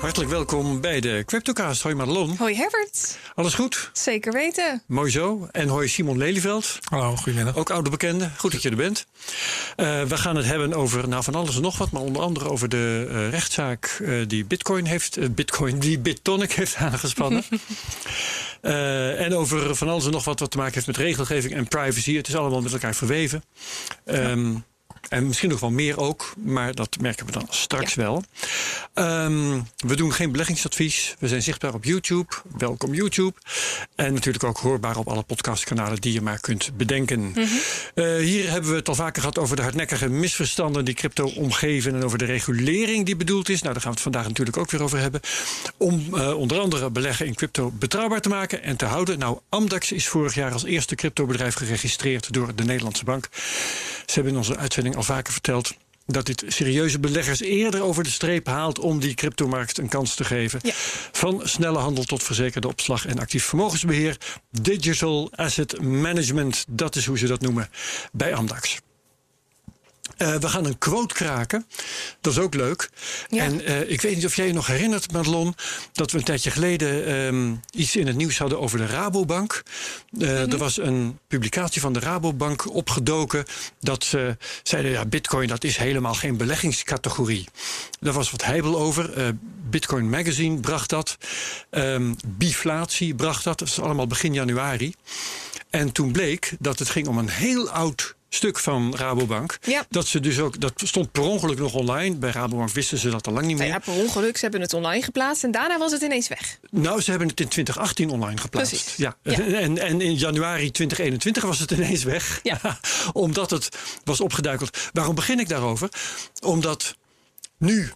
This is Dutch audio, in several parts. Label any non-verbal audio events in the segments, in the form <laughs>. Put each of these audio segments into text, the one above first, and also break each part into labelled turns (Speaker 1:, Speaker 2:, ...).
Speaker 1: Hartelijk welkom bij de Cryptocast. Hoi Madelon.
Speaker 2: Hoi Herbert.
Speaker 1: Alles goed?
Speaker 2: Zeker weten.
Speaker 1: Mooi zo. En hoi Simon Lelyveld.
Speaker 3: Hallo, goedemiddag.
Speaker 1: Ook oude bekende. Goed dat je er bent. Uh, we gaan het hebben over nou, van alles en nog wat. Maar onder andere over de uh, rechtszaak uh, die Bitcoin heeft... Bitcoin, die BitTonic heeft aangespannen. <laughs> en over van alles en nog wat wat te maken heeft met regelgeving en privacy. Het is allemaal met elkaar verweven. Um, en misschien nog wel meer ook, maar dat merken we dan straks ja. wel. Um, we doen geen beleggingsadvies. We zijn zichtbaar op YouTube. Welkom YouTube. En natuurlijk ook hoorbaar op alle podcastkanalen die je maar kunt bedenken. Mm -hmm. uh, hier hebben we het al vaker gehad over de hardnekkige misverstanden die crypto omgeven. En over de regulering die bedoeld is. Nou, daar gaan we het vandaag natuurlijk ook weer over hebben. Om uh, onder andere beleggen in crypto betrouwbaar te maken en te houden. Nou, Amdax is vorig jaar als eerste cryptobedrijf geregistreerd door de Nederlandse Bank. Ze hebben in onze uitzending al vaker verteld dat dit serieuze beleggers eerder over de streep haalt om die cryptomarkt een kans te geven. Ja. Van snelle handel tot verzekerde opslag en actief vermogensbeheer. Digital Asset Management, dat is hoe ze dat noemen bij Amdax. Uh, we gaan een quote kraken. Dat is ook leuk. Ja. En uh, ik weet niet of jij je nog herinnert, Madelon, dat we een tijdje geleden um, iets in het nieuws hadden over de Rabobank. Uh, mm -hmm. Er was een publicatie van de Rabobank opgedoken dat ze zeiden: ja, Bitcoin dat is helemaal geen beleggingscategorie. Daar was wat heibel over. Bitcoin Magazine bracht dat. Um, Biflatie bracht dat. Dat is allemaal begin januari. En toen bleek dat het ging om een heel oud stuk van Rabobank. Ja. Dat ze dus ook, dat stond per ongeluk nog online. Bij Rabobank wisten ze dat al lang niet meer.
Speaker 2: Ja, per ongeluk. Ze hebben het online geplaatst en daarna was het ineens weg.
Speaker 1: Nou, ze hebben het in 2018 online geplaatst.
Speaker 2: Precies.
Speaker 1: Ja. ja. <laughs> En, en in januari 2021 was het ineens weg. <laughs>
Speaker 2: Ja. <laughs>
Speaker 1: Omdat het was opgeduikeld. Waarom begin ik daarover? Omdat nu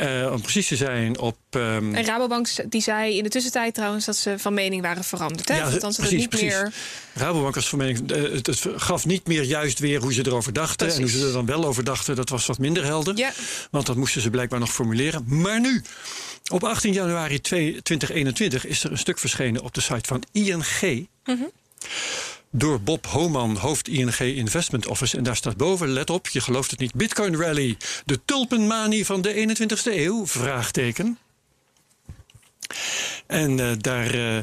Speaker 1: uh, om precies te zijn op. Um...
Speaker 2: En Rabobank die zei in de tussentijd trouwens dat ze van mening waren veranderd. Hè?
Speaker 1: Ja,
Speaker 2: Althans,
Speaker 1: precies,
Speaker 2: het niet
Speaker 1: precies.
Speaker 2: meer.
Speaker 1: Rabobank was van mening. Uh, het, het, gaf niet meer juist weer hoe ze erover dachten.
Speaker 2: Precies.
Speaker 1: En hoe ze er dan wel over dachten, dat was wat minder helder.
Speaker 2: Ja.
Speaker 1: Want dat moesten ze blijkbaar nog formuleren. Maar nu, op 18 januari 2021, is er een stuk verschenen op de site van ING.
Speaker 2: Mm -hmm
Speaker 1: door Bob Homan, hoofd ING Investment Office. En daar staat boven, let op, je gelooft het niet, Bitcoin Rally. De tulpenmanie van de 21ste eeuw? Vraagteken. En uh, daar, uh,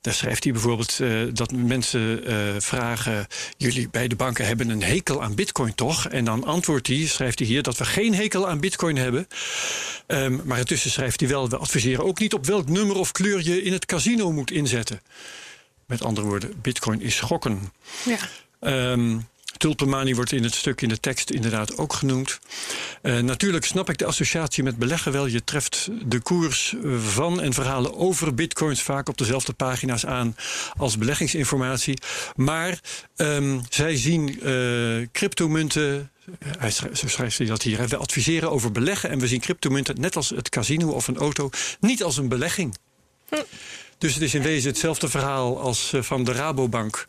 Speaker 1: daar schrijft hij bijvoorbeeld uh, dat mensen vragen... jullie bij de banken hebben een hekel aan bitcoin toch? En dan antwoordt hij, schrijft hij hier, dat we geen hekel aan bitcoin hebben. Um, maar intussen schrijft hij wel, we adviseren ook niet op welk nummer of kleur je in het casino moet inzetten. Met andere woorden, bitcoin is schokken.
Speaker 2: Ja.
Speaker 1: Um, tulpenmanie wordt in het stuk in de tekst inderdaad ook genoemd. Uh, natuurlijk snap ik de associatie met beleggen wel. Je treft de koers van en verhalen over bitcoins vaak op dezelfde pagina's aan als beleggingsinformatie. Maar um, zij zien uh, cryptomunten hij schrijft, zo schrijft hij dat hier. We adviseren over beleggen en we zien cryptomunten, net als het casino of een auto, niet als een belegging.
Speaker 2: Hm.
Speaker 1: Dus het is in wezen hetzelfde verhaal als uh, van de Rabobank.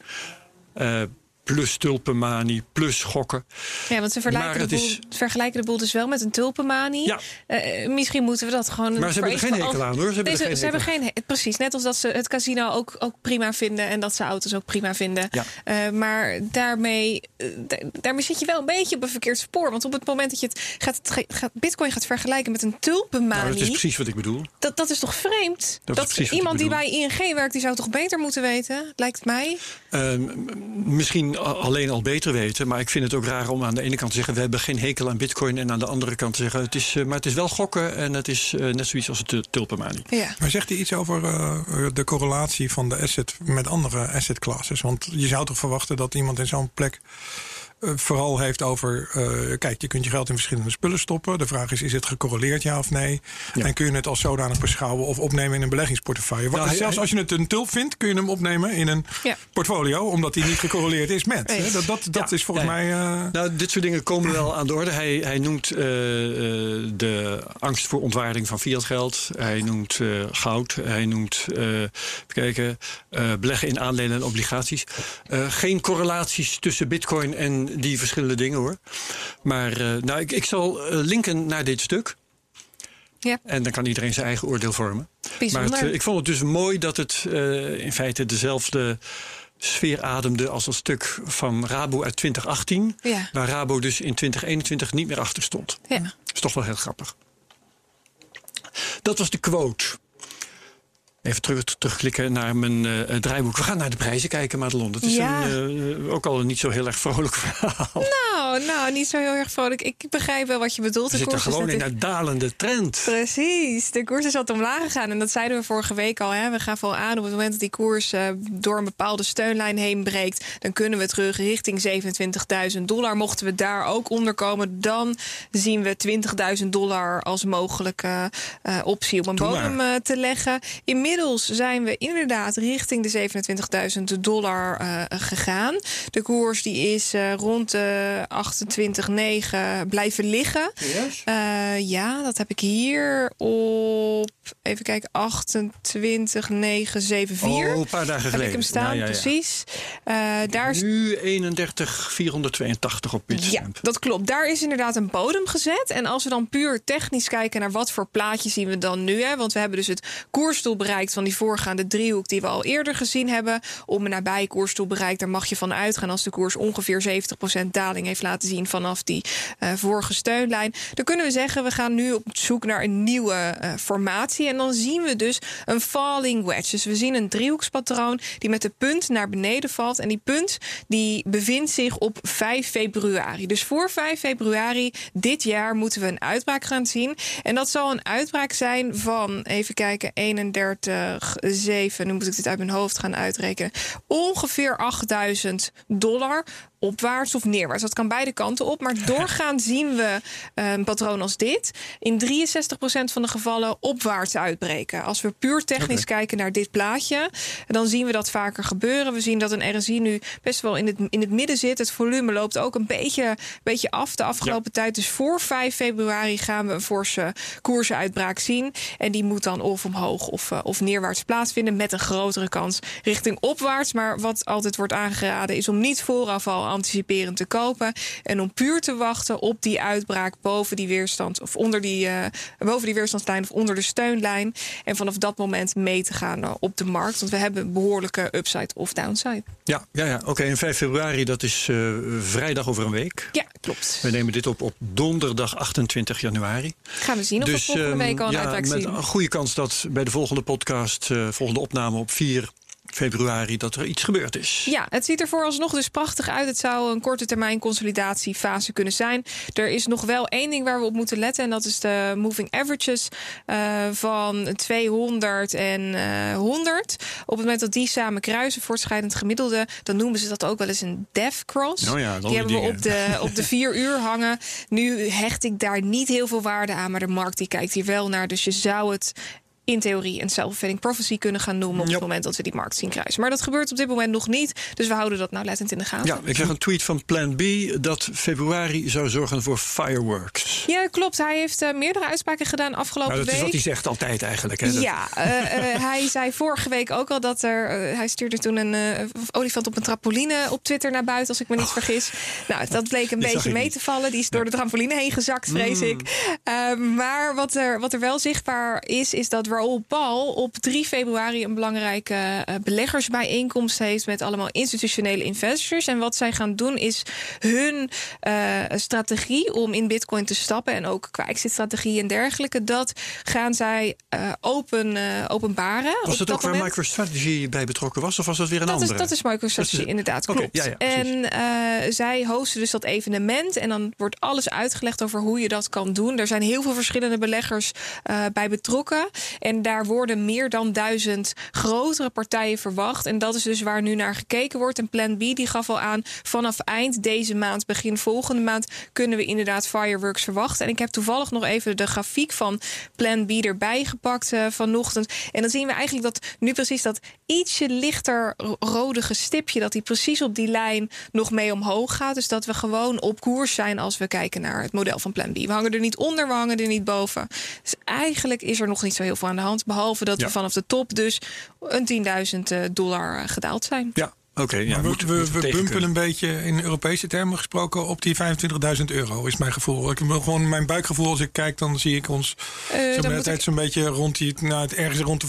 Speaker 1: Plus tulpenmanie, plus gokken.
Speaker 2: Ja, want ze vergelijken, de boel, is... vergelijken de boel dus wel met een tulpenmanie.
Speaker 1: Ja.
Speaker 2: Uh, misschien moeten we dat gewoon...
Speaker 1: Maar ze hebben er geen hekel aan hoor. Ze hebben,
Speaker 2: nee, ze,
Speaker 1: geen
Speaker 2: ze hebben geen Precies, net als dat ze het casino ook, ook prima vinden... en dat ze auto's ook prima vinden.
Speaker 1: Ja.
Speaker 2: Uh, maar daarmee, uh, daarmee zit je wel een beetje op een verkeerd spoor. Want op het moment dat je het gaat, gaat bitcoin gaat vergelijken met een tulpenmanie...
Speaker 1: Nou, dat is precies wat ik bedoel.
Speaker 2: Dat, dat is toch vreemd?
Speaker 1: Dat,
Speaker 2: dat
Speaker 1: is
Speaker 2: iemand die bij ING werkt, die zou toch beter moeten weten? Lijkt mij.
Speaker 1: misschien alleen al beter weten. Maar ik vind het ook raar om aan de ene kant te zeggen... we hebben geen hekel aan bitcoin. En aan de andere kant te zeggen... Het is, uh, maar het is wel gokken en het is uh, net zoiets als het tulpenmanie.
Speaker 2: Ja.
Speaker 3: Maar zegt hij iets over uh, de correlatie van de asset met andere asset classes? Want je zou toch verwachten dat iemand in zo'n plek... vooral heeft over... Uh, kijk, je kunt je geld in verschillende spullen stoppen. De vraag is, is het gecorreleerd, ja of nee? Ja. En kun je het als zodanig beschouwen of opnemen in een beleggingsportefeuille? Nou, hij, zelfs als je het een tulp vindt, kun je hem opnemen in een ja. portfolio... omdat hij niet gecorreleerd is met.
Speaker 2: Nee.
Speaker 3: Dat, dat, dat ja. is volgens mij... Uh...
Speaker 1: Nou, dit soort dingen komen wel aan de orde. Hij, hij noemt uh, de angst voor ontwaarding van fiatgeld. Hij noemt goud. Hij noemt, kijken, beleggen in aandelen en obligaties. geen correlaties tussen bitcoin en die verschillende dingen hoor. Maar uh, nou, ik, ik zal uh, linken naar dit stuk.
Speaker 2: Ja.
Speaker 1: En dan kan iedereen zijn eigen oordeel vormen.
Speaker 2: Bijzonder.
Speaker 1: Maar het, uh, ik vond het dus mooi dat het in feite dezelfde sfeer ademde als het stuk van Rabo uit 2018.
Speaker 2: Ja.
Speaker 1: Waar Rabo dus in 2021 niet meer achter stond.
Speaker 2: Ja.
Speaker 1: Dat is toch wel heel grappig. Dat was de quote. Even terug, terugklikken naar mijn uh, draaiboek. We gaan naar de prijzen kijken, Madelon. Het is
Speaker 2: Ja.
Speaker 1: een, uh, ook al een niet zo heel erg vrolijk verhaal.
Speaker 2: Nou, nou, niet zo heel erg vrolijk. Ik begrijp wel wat je bedoelt.
Speaker 1: We
Speaker 2: De
Speaker 1: zitten gewoon in een dalende trend.
Speaker 2: Precies, de koers is wat omlaag gegaan. En dat zeiden we vorige week al. Hè. We gaven al aan op het moment dat die koers eh, door een bepaalde steunlijn heen breekt. Dan kunnen we terug richting 27.000 dollar. Mochten we daar ook onder komen, dan zien we 20.000 dollar als mogelijke eh, optie om een bodem eh, te leggen. Inmiddels zijn we inderdaad richting de 27.000 dollar eh, gegaan. De koers die is eh, rond de 28,9 blijven liggen.
Speaker 1: Yes?
Speaker 2: Eh, ja, dat heb ik hier op. Even kijken, 28974.
Speaker 1: Oh, een paar dagen
Speaker 2: heb
Speaker 1: geleden.
Speaker 2: ik hem staan,
Speaker 1: Ja, ja, ja.
Speaker 2: precies. Daar is
Speaker 1: Nu 31,482 op
Speaker 2: ja,
Speaker 1: Bitstamp.
Speaker 2: dat klopt. Daar is inderdaad een bodem gezet. En als we dan puur technisch kijken naar wat voor plaatje zien we dan nu. Hè? Want we hebben dus het koersdoel bereikt van die voorgaande driehoek die we al eerder gezien hebben. Om een nabij koersdoel bereikt, daar mag je van uitgaan als de koers ongeveer 70% daling heeft laten zien vanaf die eh, vorige steunlijn. Dan kunnen we zeggen, we gaan nu op zoek naar een nieuwe eh, formatie. En dan zien we dus een falling wedge. Dus we zien een driehoekspatroon die met de punt naar beneden valt. En die punt die bevindt zich op 5 februari. Dus voor 5 februari dit jaar moeten we een uitbraak gaan zien. En dat zal een uitbraak zijn van, even kijken, 31,7. Nu moet ik dit uit mijn hoofd gaan uitrekenen. Ongeveer 8000 dollar opwaarts of neerwaarts. Dat kan beide kanten op. Maar <laughs> doorgaans zien we een patroon als dit in 63% van de gevallen opwaarts uitbreken. Als we puur technisch kijken naar dit plaatje, dan zien we dat vaker gebeuren. We zien dat een RSI nu best wel in het, in het midden zit. Het volume loopt ook een beetje, beetje af de afgelopen tijd. Dus voor 5 februari gaan we een forse koersuitbraak zien. En die moet dan of omhoog of, eh, of neerwaarts plaatsvinden met een grotere kans richting opwaarts. Maar wat altijd wordt aangeraden is om niet vooraf al anticiperend te kopen. En om puur te wachten op die uitbraak boven die weerstand of onder die, eh, boven die weerstandslijn of onder de steunlijn. En vanaf dat moment mee te gaan eh, op de markt. Want we hebben behoorlijke upside of downside.
Speaker 1: Ja, ja, ja. oké. En 5 februari, dat is eh, vrijdag over een week.
Speaker 2: Ja, klopt.
Speaker 1: We nemen dit op op donderdag 28 januari.
Speaker 2: Gaan we zien of we volgende
Speaker 1: ehm,
Speaker 2: week al een
Speaker 1: ja,
Speaker 2: uitbraak
Speaker 1: met
Speaker 2: zien.
Speaker 1: een goede kans dat bij de volgende podcast, volgende opname op 4 februari, dat er iets gebeurd is.
Speaker 2: Ja, het ziet er vooralsnog dus prachtig uit. Het zou een korte termijn consolidatiefase kunnen zijn. Er is nog wel één ding waar we op moeten letten. En dat is de moving averages eh, van 200 en eh 100. Op het moment dat die samen kruisen, voortschrijdend gemiddelde... dan noemen ze dat ook wel eens een death cross.
Speaker 1: Oh ja, die
Speaker 2: die hebben we
Speaker 1: dingen.
Speaker 2: op de, op de vier <laughs> uur hangen. Nu hecht ik daar niet heel veel waarde aan. Maar de markt die kijkt hier wel naar. Dus je zou het in theorie een self-fulfilling prophecy kunnen gaan noemen... op het moment dat we die markt zien kruisen. Maar dat gebeurt op dit moment nog niet. Dus we houden dat nou lettend in de gaten.
Speaker 1: Ja, ik zag een tweet van Plan B dat februari zou zorgen voor fireworks.
Speaker 2: Ja, klopt. Hij heeft eh, meerdere uitspraken gedaan afgelopen
Speaker 1: Nou, dat is wat
Speaker 2: week.
Speaker 1: hij zegt altijd eigenlijk. Hè? Dat-
Speaker 2: Ja, eh, eh, hij zei vorige week ook al dat er. hij stuurde toen een olifant op een trampoline op Twitter naar buiten, als ik me niet vergis. Nou, dat bleek een
Speaker 1: Oh.
Speaker 2: beetje mee
Speaker 1: niet.
Speaker 2: te vallen. Die is door de trampoline heen gezakt, vrees
Speaker 1: Mm.
Speaker 2: ik. Maar wat er, wat er wel zichtbaar is, is dat Raoul Paul op 3 februari een belangrijke eh, beleggersbijeenkomst heeft met allemaal institutionele investors. En wat zij gaan doen is hun eh, strategie om in Bitcoin te stappen en ook qua exit-strategie en dergelijke, dat gaan zij eh, open, eh, openbaren.
Speaker 1: Was dat ook waar. MicroStrategy bij betrokken was? Of was dat weer een
Speaker 2: Dat is,
Speaker 1: andere?
Speaker 2: dat is MicroStrategy,
Speaker 1: Dat is-
Speaker 2: inderdaad,
Speaker 1: Oké,
Speaker 2: klopt.
Speaker 1: ja, ja,
Speaker 2: en zij hosten dus dat evenement en dan wordt alles uitgelegd over hoe je dat kan doen. Er zijn heel veel verschillende beleggers bij betrokken. En daar worden meer dan duizend grotere partijen verwacht. En dat is dus waar nu naar gekeken wordt. En Plan B die gaf al aan, vanaf eind deze maand, begin volgende maand, kunnen we inderdaad fireworks verwachten. En ik heb toevallig nog even de grafiek van Plan B erbij gepakt eh, vanochtend. En dan zien we eigenlijk dat nu precies dat ietsje lichter ro- rodige stipje, dat die precies op die lijn nog mee omhoog gaat. Dus dat we gewoon op koers zijn als we kijken naar het model van Plan B. We hangen er niet onder, we hangen er niet boven. Dus eigenlijk is er nog niet zo heel veel aan de hand. Behalve dat
Speaker 1: Ja.
Speaker 2: we vanaf de top dus een 10.000 dollar eh, gedaald zijn.
Speaker 1: Ja, Oké, ja,
Speaker 3: we,
Speaker 1: moet-
Speaker 3: we,
Speaker 1: moet
Speaker 3: we
Speaker 1: tegen
Speaker 3: bumpen
Speaker 1: kunnen.
Speaker 3: een beetje in Europese termen gesproken op die 25.000 euro, is mijn gevoel. Ik heb gewoon mijn buikgevoel als ik kijk, dan zie ik ons
Speaker 2: Eh,
Speaker 3: zo'n
Speaker 2: dan moet
Speaker 3: tijd
Speaker 2: ik-
Speaker 3: zo'n beetje rond die, nou, het ergens rond de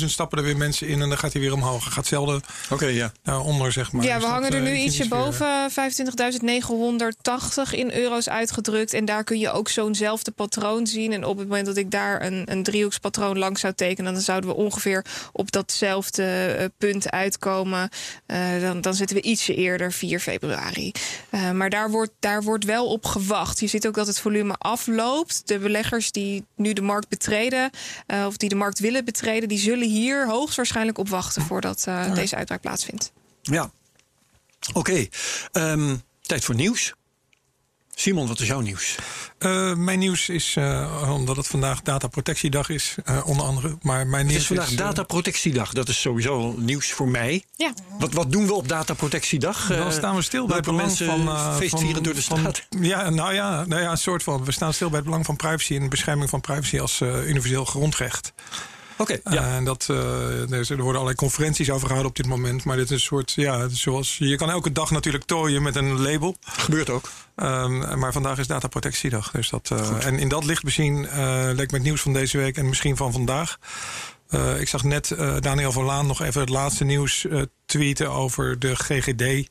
Speaker 3: 25.000 stappen er weer mensen in en dan gaat hij weer omhoog. Hij gaat zelden
Speaker 1: Oké, ja.
Speaker 3: daaronder, zeg maar.
Speaker 2: ja,
Speaker 3: Dus
Speaker 2: we
Speaker 3: dat,
Speaker 2: hangen er
Speaker 3: eh,
Speaker 2: nu ietsje boven 25.980 in euro's uitgedrukt. En daar kun je ook zo'nzelfde patroon zien. En op het moment dat ik daar een, een driehoekspatroon langs zou tekenen, dan zouden we ongeveer op datzelfde eh, punt uitkomen. Eh, dan, dan zitten we ietsje eerder, 4 februari. Eh, maar daar wordt, daar wordt wel op gewacht. Je ziet ook dat het volume afloopt. De beleggers die nu de markt betreden, eh, of die de markt willen betreden, die zullen hier hoogstwaarschijnlijk op wachten voordat deze uitbraak plaatsvindt.
Speaker 1: Ja. Oké, ehm, tijd voor nieuws. Simon, wat is jouw nieuws?
Speaker 3: Eh, mijn nieuws is, eh, omdat het vandaag dataprotectiedag is, eh, onder andere. Maar mijn
Speaker 1: Het
Speaker 3: nieuws
Speaker 1: is vandaag dataprotectiedag. Dat is sowieso nieuws voor mij.
Speaker 2: Ja.
Speaker 1: Wat, wat doen we op dataprotectiedag?
Speaker 3: Dan staan we stil bij het belang
Speaker 1: mensen
Speaker 3: van... eh,
Speaker 1: feestvieren
Speaker 3: van-
Speaker 1: door de
Speaker 3: van-
Speaker 1: straat?
Speaker 3: ja, nou ja, nou ja, een soort van. We staan stil bij het belang van privacy en de bescherming van privacy als eh, universeel grondrecht.
Speaker 1: Oké, ja.
Speaker 3: Eh, en dat, eh, er worden allerlei conferenties over gehouden op dit moment. Maar dit is een soort, ja, zoals, je kan elke dag natuurlijk tooien met een label.
Speaker 1: gebeurt ook.
Speaker 3: Ehm, maar vandaag is dataprotectiedag. Dus dat, eh, en in dat licht bezien leek me het nieuws van deze week en misschien van vandaag. Ik zag net Daniel van Laan nog even het laatste nieuws tweeten over de GGD.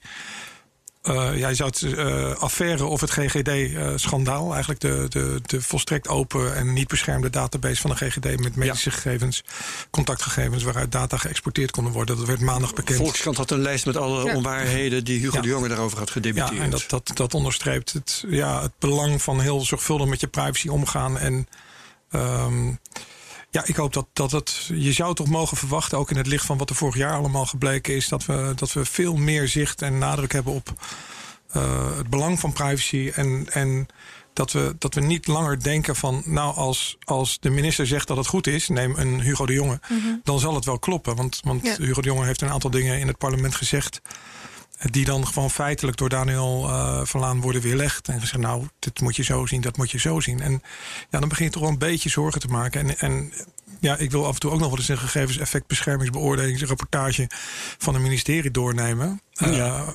Speaker 3: Eh jij zou het eh, affaire of het GGD-schandaal. eigenlijk de, de, de volstrekt open en niet beschermde database van de GGD met medische gegevens, contactgegevens waaruit data geëxporteerd konden worden. Dat werd maandag bekend.
Speaker 1: Volkskrant had een lijst met alle
Speaker 2: Ja.
Speaker 1: onwaarheden die Hugo
Speaker 3: Ja.
Speaker 1: de Jonge daarover had gedebiteerd.
Speaker 3: Ja, en dat, dat, dat onderstreept het, ja, het belang van heel zorgvuldig met je privacy omgaan. En ehm, ja, ik hoop dat, dat het. Je zou toch mogen verwachten, ook in het licht van wat er vorig jaar allemaal gebleken is, dat we, dat we veel meer zicht en nadruk hebben op eh, het belang van privacy. En, en dat, we, dat we niet langer denken van, nou, als, als de minister zegt dat het goed is, neem een Hugo de Jonge, dan zal het wel kloppen. Want, want
Speaker 2: Ja.
Speaker 3: Hugo de Jonge heeft een aantal dingen in het parlement gezegd. Die dan gewoon feitelijk door Daniel eh van Laan worden weerlegd. En gezegd, nou, dit moet je zo zien, dat moet je zo zien. En ja, dan begin je toch wel een beetje zorgen te maken. En, en ja, ik wil af en toe ook nog wel eens een gegevenseffectbeschermingsbeoordelingsrapportage van een ministerie doornemen.
Speaker 1: Ja.
Speaker 3: Eh,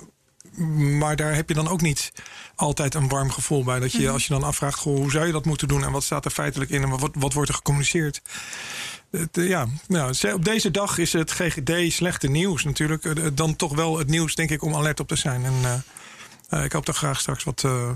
Speaker 3: maar daar heb je dan ook niet altijd een warm gevoel bij. Dat je, als je dan afvraagt, goh, hoe zou je dat moeten doen? En wat staat er feitelijk in? En wat, wat wordt er gecommuniceerd? Eh, ja, nou, op deze dag is het GGD slechte nieuws natuurlijk. Eh, Dan toch wel het nieuws, denk ik, om alert op te zijn. En eh, eh, ik hoop daar graag straks wat eh,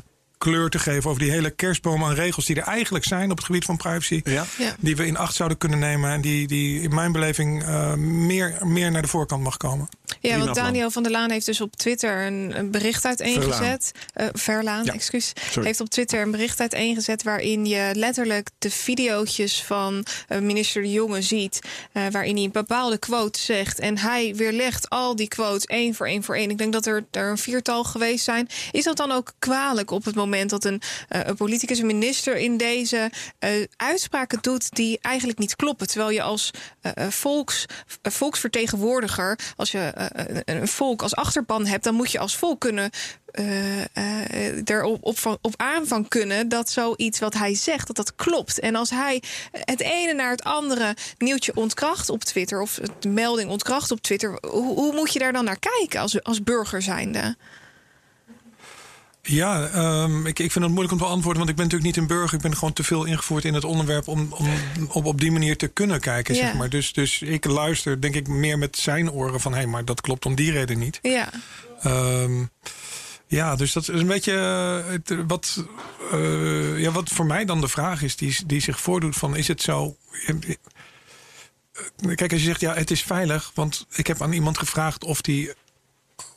Speaker 3: kleur te geven over die hele kerstboom aan regels die er eigenlijk zijn op het gebied van privacy.
Speaker 1: Ja.
Speaker 2: Ja.
Speaker 3: Die we in acht zouden kunnen nemen en die, die in mijn beleving eh, meer, meer naar de voorkant mag komen.
Speaker 2: Ja, want. Daniel van der Laan heeft dus op Twitter een, een bericht uiteengezet. Eh Verlaan,
Speaker 1: Ja,
Speaker 2: excuus.
Speaker 1: sorry.
Speaker 2: Heeft op Twitter een bericht uiteengezet waarin je letterlijk de video's van eh, minister De Jonge ziet. eh, waarin hij een bepaalde quote zegt. En hij weerlegt al die quotes één voor één voor één. Ik denk dat er, er een viertal geweest zijn. Is dat dan ook kwalijk op het moment dat een, eh, een politicus, een minister in deze eh, uitspraken doet die eigenlijk niet kloppen? Terwijl je als eh, volks, volksvertegenwoordiger, als je een, volk als achterban hebt, dan moet je als volk kunnen eh, eh, erop op, van- op aan van kunnen dat zoiets wat hij zegt, dat dat klopt. En als hij het ene naar het andere nieuwtje ontkracht op Twitter, of de melding ontkracht op Twitter, hoe, hoe moet je daar dan naar kijken als, als burger zijnde?
Speaker 3: Ja, ehm, ik, ik vind het moeilijk om te beantwoorden, want ik ben natuurlijk niet een burger. Ik ben gewoon te veel ingevoerd in het onderwerp om, om op, op die manier te kunnen kijken.
Speaker 2: Ja.
Speaker 3: Zeg maar. dus, dus ik luister, denk ik, meer met zijn oren van hé, hey, maar dat klopt om die reden niet.
Speaker 2: Ja,
Speaker 3: Ehm, ja, dus dat is een beetje eh, wat, eh, ja, wat voor mij dan de vraag is die, die zich voordoet van is het zo... eh, Kijk, als je zegt ja, het is veilig, want ik heb aan iemand gevraagd of die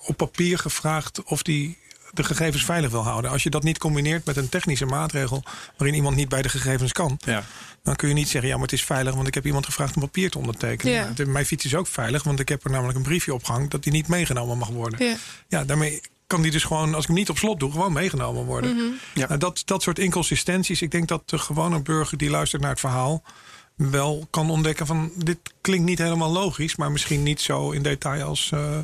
Speaker 3: op papier gevraagd of die de gegevens veilig wil houden. Als je dat niet combineert met een technische maatregel waarin iemand niet bij de gegevens kan,
Speaker 1: Ja.
Speaker 3: dan kun je niet zeggen, ja, maar het is veilig, want ik heb iemand gevraagd om papier te ondertekenen.
Speaker 2: Ja.
Speaker 3: Mijn fiets is ook veilig, want ik heb er namelijk een briefje opgehangen dat die niet meegenomen mag worden.
Speaker 2: ja.
Speaker 3: Ja, daarmee kan die dus gewoon, als ik hem niet op slot doe, gewoon meegenomen worden.
Speaker 1: Ja.
Speaker 3: Nou, dat, dat soort inconsistenties, ik denk dat de gewone burger die luistert naar het verhaal, wel kan ontdekken van dit klinkt niet helemaal logisch, maar misschien niet zo in detail als uh,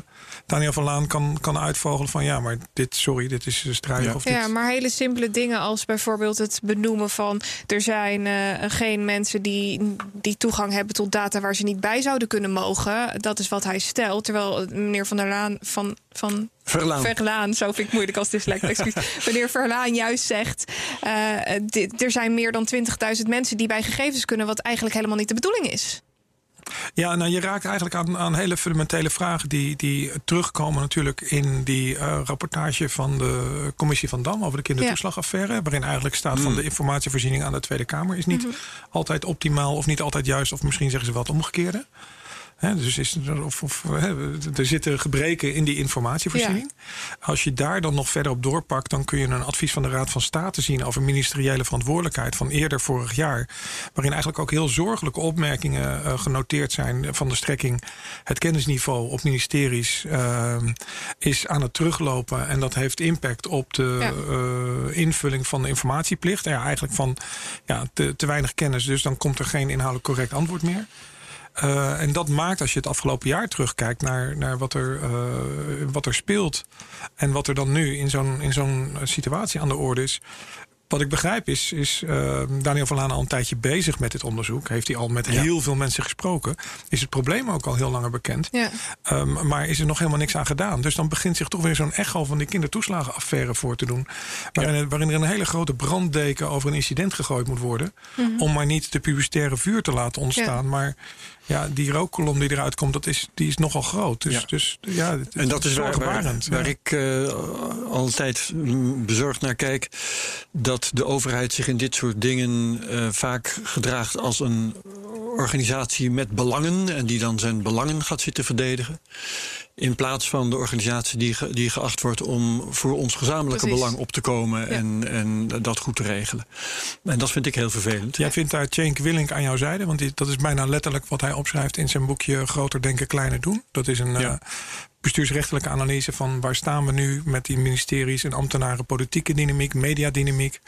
Speaker 3: Daniel van Laan kan, kan uitvogelen van ja, maar dit, sorry, dit is strijdig.
Speaker 2: Ja.
Speaker 3: Of dit...
Speaker 2: ja, maar hele simpele dingen als bijvoorbeeld het benoemen van er zijn uh, geen mensen die, die toegang hebben tot data waar ze niet bij zouden kunnen mogen. Dat is wat hij stelt. Terwijl meneer Van der Laan van, van
Speaker 1: Verlaan.
Speaker 2: Verlaan, zo vind ik moeilijk als dyslect. Excuus. <laughs> Meneer Verlaan juist zegt... Uh, dit, er zijn meer dan 20.000 mensen die bij gegevens kunnen... wat eigenlijk helemaal niet de bedoeling is.
Speaker 3: Ja, nou je raakt eigenlijk aan, aan hele fundamentele vragen die, die terugkomen natuurlijk in die uh, rapportage van de commissie van Dam over de kindertoeslagaffaire. Waarin eigenlijk staat van de informatievoorziening aan de Tweede Kamer is niet mm -hmm. altijd optimaal of niet altijd juist, of misschien zeggen ze wat omgekeerde. He, dus is er, of, of, he, er zitten gebreken in die informatievoorziening. Ja. Als je daar dan nog verder op doorpakt, dan kun je een advies van de Raad van State zien over ministeriële verantwoordelijkheid van eerder vorig jaar. Waarin eigenlijk ook heel zorgelijke opmerkingen uh, genoteerd zijn van de strekking. Het kennisniveau op ministeries uh, is aan het teruglopen. En dat heeft impact op de ja. uh, invulling van de informatieplicht. Ja, eigenlijk van ja, te, te weinig kennis. Dus dan komt er geen inhoudelijk correct antwoord meer. Uh, en dat maakt, als je het afgelopen jaar terugkijkt naar, naar wat, er, uh, wat er speelt. En wat er dan nu in zo'n, in zo'n situatie aan de orde is. Wat ik begrijp is, is uh, Daniel van Laan al een tijdje bezig met dit onderzoek. Heeft hij al met ja. heel veel mensen gesproken. Is het probleem ook al heel langer bekend.
Speaker 2: Ja.
Speaker 3: Um, maar is er nog helemaal niks aan gedaan. Dus dan begint zich toch weer zo'n echo van die kindertoeslagenaffaire voor te doen. Waarin, ja. waarin er een hele grote branddeken over een incident gegooid moet worden. Mm -hmm. Om maar niet de publicitaire vuur te laten ontstaan. Ja. Maar ja, die rookkolom die eruit komt, dat is, die is nogal groot. Dus ja, dus, ja
Speaker 1: en dat is waar, waar, waar ik uh, al een tijd bezorgd naar kijk. Dat de overheid zich in dit soort dingen uh, vaak gedraagt als een organisatie met belangen. En die dan zijn belangen gaat zitten verdedigen. In plaats van de organisatie die, ge, die geacht wordt om voor ons gezamenlijke Precies. belang op te komen ja. en, en dat goed te regelen. En dat vind ik heel vervelend.
Speaker 3: Jij vindt daar Cenk Willink aan jouw zijde, want die, dat is bijna letterlijk wat hij opschrijft in zijn boekje Groter Denken, Kleiner Doen. Dat is een ja. uh, bestuursrechtelijke analyse van waar staan we nu met die ministeries en ambtenaren, politieke dynamiek, mediadynamiek.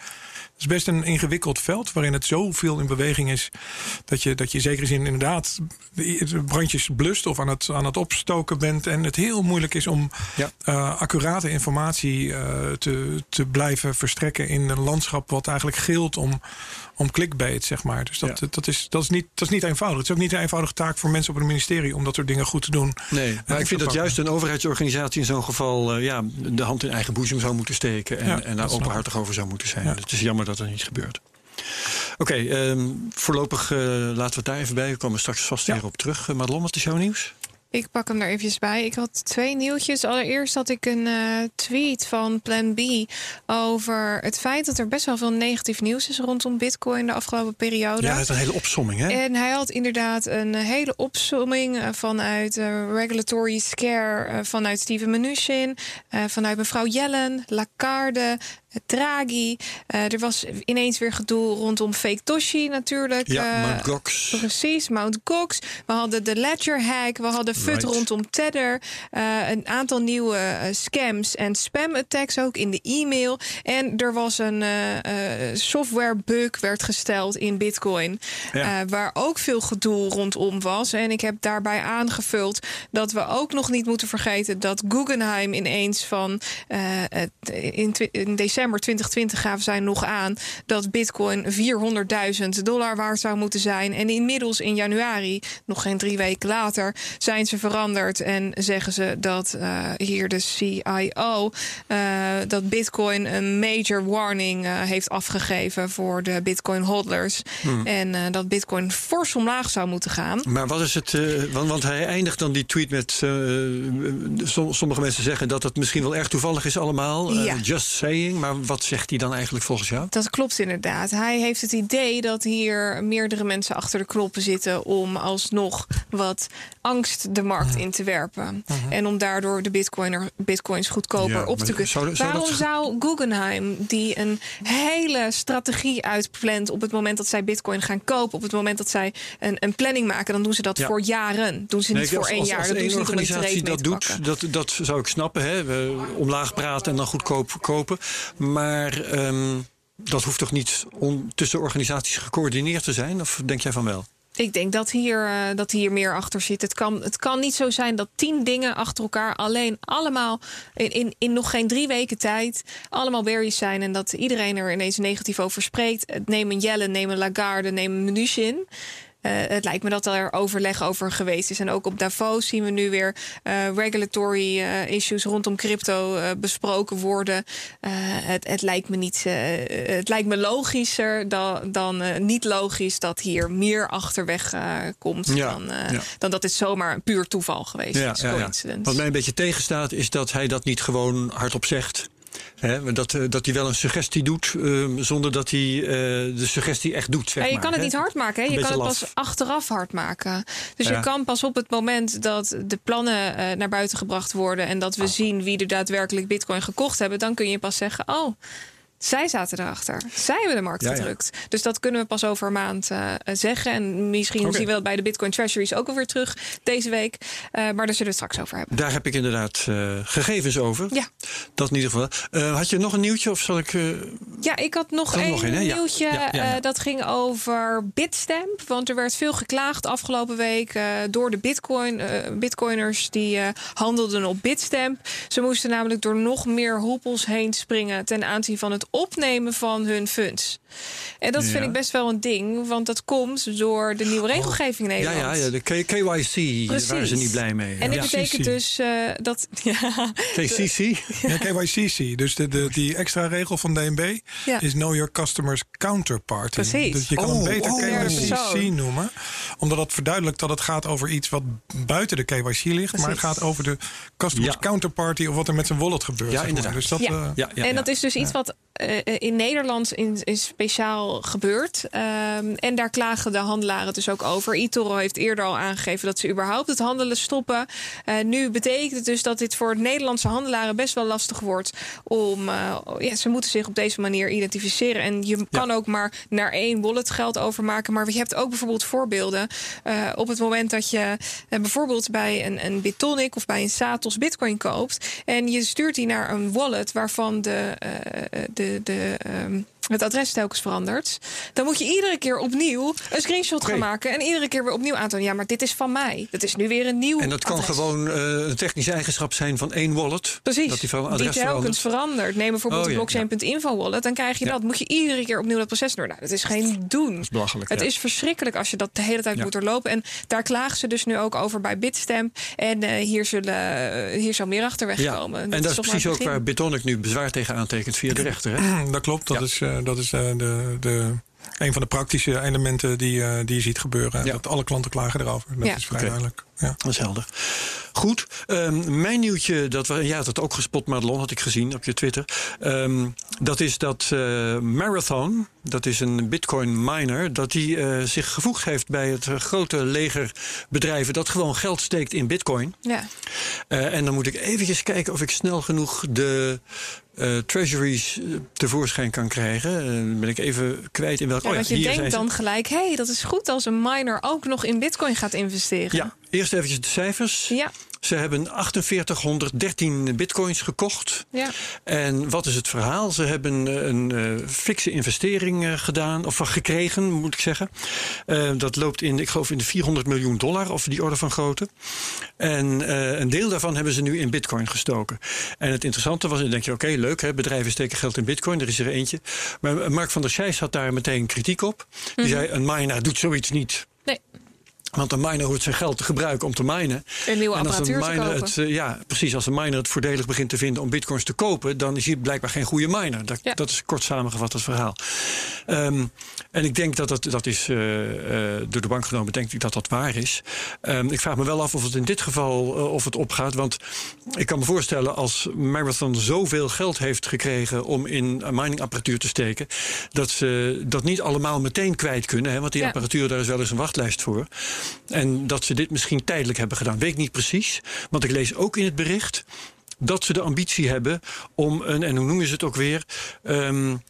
Speaker 3: Het is best een ingewikkeld veld waarin het zoveel in beweging is. Dat je, dat je zeker zin inderdaad brandjes blust of aan het, aan het opstoken bent. En het heel moeilijk is om ja. uh, accurate informatie uh, te, te blijven verstrekken in een landschap wat eigenlijk gilt om, om clickbait, zeg maar. Dus dat, ja. dat, is, dat, is niet, dat is niet eenvoudig. Het is ook niet een eenvoudige taak voor mensen op het ministerie om dat soort dingen goed te doen.
Speaker 1: Nee, maar ik vind dat juist een overheidsorganisatie in zo'n geval uh, ja, de hand in eigen boezem zou moeten steken en, ja, en daar openhartig over zou moeten zijn. Het is jammer dat dat niet gebeurt. Oké, okay, um, voorlopig uh, laten we het daar even bij. We komen straks vast weer op terug. Uh, Madelon, wat is jouw nieuws?
Speaker 2: Ik pak hem er eventjes bij. Ik had twee nieuwtjes. Allereerst had ik een uh, tweet van Plan B over het feit dat er best wel veel negatief nieuws is rondom Bitcoin de afgelopen periode.
Speaker 1: Ja, het is een hele opsomming, hè?
Speaker 2: En hij had inderdaad een hele opsomming vanuit uh, Regulatory Scare, uh, vanuit Steven Mnuchin, vanuit mevrouw Yellen, Lacarde, Draghi. Uh, er was ineens weer gedoe rondom fake Toshi natuurlijk.
Speaker 1: Ja, uh, Mount Gox.
Speaker 2: Precies, Mount Gox. We hadden de Ledger hack. We hadden FUD right. rondom Tether. Uh, een aantal nieuwe scams en spam attacks ook in de e-mail. En er was een software bug werd gesteld in Bitcoin. Ja. waar ook veel gedoe rondom was. En ik heb daarbij aangevuld dat we ook nog niet moeten vergeten dat Guggenheim ineens van in, in december december 2020 gaven zij nog aan dat Bitcoin 400.000 dollar waard zou moeten zijn. En inmiddels in januari, nog geen drie weken later, zijn ze veranderd en zeggen ze dat uh, hier de CIO uh, dat Bitcoin een major warning uh, heeft afgegeven voor de Bitcoin hodlers. Hmm. En dat Bitcoin fors omlaag zou moeten gaan.
Speaker 1: Maar wat is het? want, want hij eindigt dan die tweet met sommige mensen zeggen dat het misschien wel erg toevallig is allemaal.
Speaker 2: Ja.
Speaker 1: just saying. Maar wat zegt hij dan eigenlijk volgens jou?
Speaker 2: Dat klopt inderdaad. Hij heeft het idee dat hier meerdere mensen achter de knoppen zitten om alsnog wat angst de markt in te werpen. Uh -huh. En om daardoor de bitcoiner, bitcoins goedkoper ja, op te kunnen. Zou, zou Waarom dat... zou Guggenheim, die een hele strategie uitplant op het moment dat zij bitcoin gaan kopen, op het moment dat zij een, een planning maken, dan doen ze dat ja. voor jaren. Doen ze niet voor één
Speaker 1: als,
Speaker 2: jaar.
Speaker 1: Als, als
Speaker 2: één
Speaker 1: organisatie dat doet, dat, dat zou ik snappen. Hè? We omlaag praten en dan goedkoop kopen. Maar um, dat hoeft toch niet tussen organisaties gecoördineerd te zijn? Of denk jij van wel?
Speaker 2: Ik denk dat hier, uh, dat hier meer achter zit. Het kan, het kan niet zo zijn dat tien dingen achter elkaar alleen allemaal in, in, in nog geen drie weken tijd allemaal berries zijn. En dat iedereen er ineens negatief over spreekt. Neem een Jelle, neem een Lagarde, neem een Mnuchin. Uh, het lijkt me dat er overleg over geweest is. En ook op Davos zien we nu weer uh, regulatory uh, issues rondom crypto besproken worden. Het, het, lijkt me niet. het lijkt me logischer dan, dan niet logisch dat hier meer achterweg komt. Ja, dan, ja. dan dat het zomaar een puur toeval geweest ja, is.
Speaker 1: Wat mij een beetje tegenstaat, is dat hij dat niet gewoon hardop zegt dat, eh, dat hij wel een suggestie doet ehm, zonder dat hij uh, de suggestie echt doet. Zeg
Speaker 2: ja, je
Speaker 1: kan
Speaker 2: het niet hard maken, hè? je kan het pas achteraf hard maken. Dus je kan pas op het moment dat de plannen uh, naar buiten gebracht worden en dat we ah. zien wie er daadwerkelijk Bitcoin gekocht hebben, dan kun je pas zeggen: Oh zij zaten erachter. Zij hebben de markt gedrukt. Dus dat kunnen we pas over een maand uh, zeggen. En misschien zien we dat bij de Bitcoin Treasuries ook alweer terug deze week. Uh, maar daar zullen we het straks over hebben.
Speaker 1: Daar heb ik inderdaad uh, gegevens over.
Speaker 2: Ja.
Speaker 1: Dat in ieder geval. had je nog een nieuwtje of zal ik.
Speaker 2: ja, ik had nog een nieuwtje. Ja. dat ging over Bitstamp. Want er werd veel geklaagd afgelopen week door de Bitcoin, Bitcoiners die handelden op Bitstamp. Ze moesten namelijk door nog meer hoepels heen springen ten aanzien van het opnemen van hun funds. En dat vind ik best wel een ding, want dat komt door de nieuwe oh, regelgeving in Nederland.
Speaker 1: Ja, ja, ja de KYC, daar waren ze niet blij mee.
Speaker 2: En dat betekent dus uh, dat... <laughs>
Speaker 1: Ja, KCC?
Speaker 3: Ja, KYCC. Dus de, de, die extra regel van DNB is Know Your Customers Counterparty.
Speaker 2: Precies.
Speaker 3: Dus je kan oh, beter oh, KYC noemen, omdat dat verduidelijkt dat het gaat over iets wat buiten de KYC ligt, maar het gaat over de Customers Counterparty of wat er met zijn wallet gebeurt.
Speaker 1: Ja, inderdaad.
Speaker 3: Dus dat,
Speaker 2: ja. Uh, en dat is dus iets wat uh, in Nederland in, in speciaal gebeurt. Um, en daar klagen de handelaren dus ook over. eToro heeft eerder al aangegeven dat ze überhaupt het handelen stoppen. Uh, nu betekent het dus dat dit voor Nederlandse handelaren best wel lastig wordt. Om, uh, ja, ze moeten zich op deze manier identificeren. En je kan ook maar naar één wallet geld overmaken. Maar je hebt ook bijvoorbeeld voorbeelden. op het moment dat je bijvoorbeeld bij een, een Bitonic of bij een Satos Bitcoin koopt. En je stuurt die naar een wallet waarvan de, de de, ehm, het adres telkens verandert. Dan moet je iedere keer opnieuw een screenshot gaan maken. En iedere keer weer opnieuw aantonen. Ja, maar dit is van mij. Dat is nu weer een nieuw.
Speaker 1: En dat kan gewoon uh, een technische eigenschap zijn van één wallet.
Speaker 2: Precies.
Speaker 1: Dat
Speaker 2: die van adres die telkens verandert. Neem bijvoorbeeld oh, blockchain.info wallet. Dan krijg je dat. Moet je iedere keer opnieuw dat proces door. Nou, dat is geen doen. Dat
Speaker 1: is belachelijk.
Speaker 2: Het is verschrikkelijk als je dat de hele tijd moet doorlopen. En daar klagen ze dus nu ook over bij Bitstamp. En uh, hier, zullen, uh, hier zal meer achterweg komen.
Speaker 1: En dat, is precies ook waar Bitonic nu bezwaar tegen aantekent via de rechter. Hè? <clears throat>
Speaker 3: Dat klopt. Dat is, dat is de, de, een van de praktische elementen die, uh, die je ziet gebeuren. Ja. Dat alle klanten klagen erover. Dat is vrij duidelijk. Ja.
Speaker 1: Dat is helder. Goed. Um, mijn nieuwtje, dat we, ja, dat ook gespot, Madelon, had ik gezien op je Twitter. Um, dat is dat uh, Marathon, dat is een bitcoin miner, dat die uh, zich gevoegd heeft bij het grote leger bedrijven dat gewoon geld steekt in bitcoin.
Speaker 2: Ja.
Speaker 1: Uh, en dan moet ik eventjes kijken of ik snel genoeg de uh, treasuries tevoorschijn kan krijgen. Uh, ben ik even kwijt in welk...
Speaker 2: Ja, oh, ja, want je denkt dan gelijk, hé, hey, dat is goed als een miner ook nog in bitcoin gaat investeren.
Speaker 1: Ja, eerst even de cijfers.
Speaker 2: Ja.
Speaker 1: Ze hebben 4813 bitcoins gekocht.
Speaker 2: Ja.
Speaker 1: En wat is het verhaal? Ze hebben een uh, fikse investering uh, gedaan, of gekregen, moet ik zeggen. Uh, dat loopt in, ik geloof, in de 400 miljoen dollar, of die orde van grootte. En een deel daarvan hebben ze nu in bitcoin gestoken. En het interessante was, dan denk je, oké, okay, leuk, hè, bedrijven steken geld in bitcoin, er is er eentje. Maar Mark van der Scheijs had daar meteen kritiek op. Die mm -hmm. zei, een miner doet zoiets niet.
Speaker 2: Nee.
Speaker 1: Want een miner hoeft zijn geld te gebruiken om te minen.
Speaker 2: Een nieuwe en als een miner
Speaker 1: het, uh, ja, precies. Als een miner het voordelig begint te vinden om bitcoins te kopen, dan is hij blijkbaar geen goede miner. Dat,
Speaker 2: ja.
Speaker 1: dat is kort samengevat het verhaal. Um, en ik denk dat dat, dat is uh, uh, door de bank genomen, denk ik dat dat waar is. Um, ik vraag me wel af of het in dit geval of het opgaat. Want ik kan me voorstellen als Marathon zoveel geld heeft gekregen om in miningapparatuur te steken, dat ze dat niet allemaal meteen kwijt kunnen. Hè, want die ja. apparatuur, daar is wel eens een wachtlijst voor. En dat ze dit misschien tijdelijk hebben gedaan. Weet ik niet precies. Want ik lees ook in het bericht dat ze de ambitie hebben om een, en hoe noemen ze het ook weer? Um,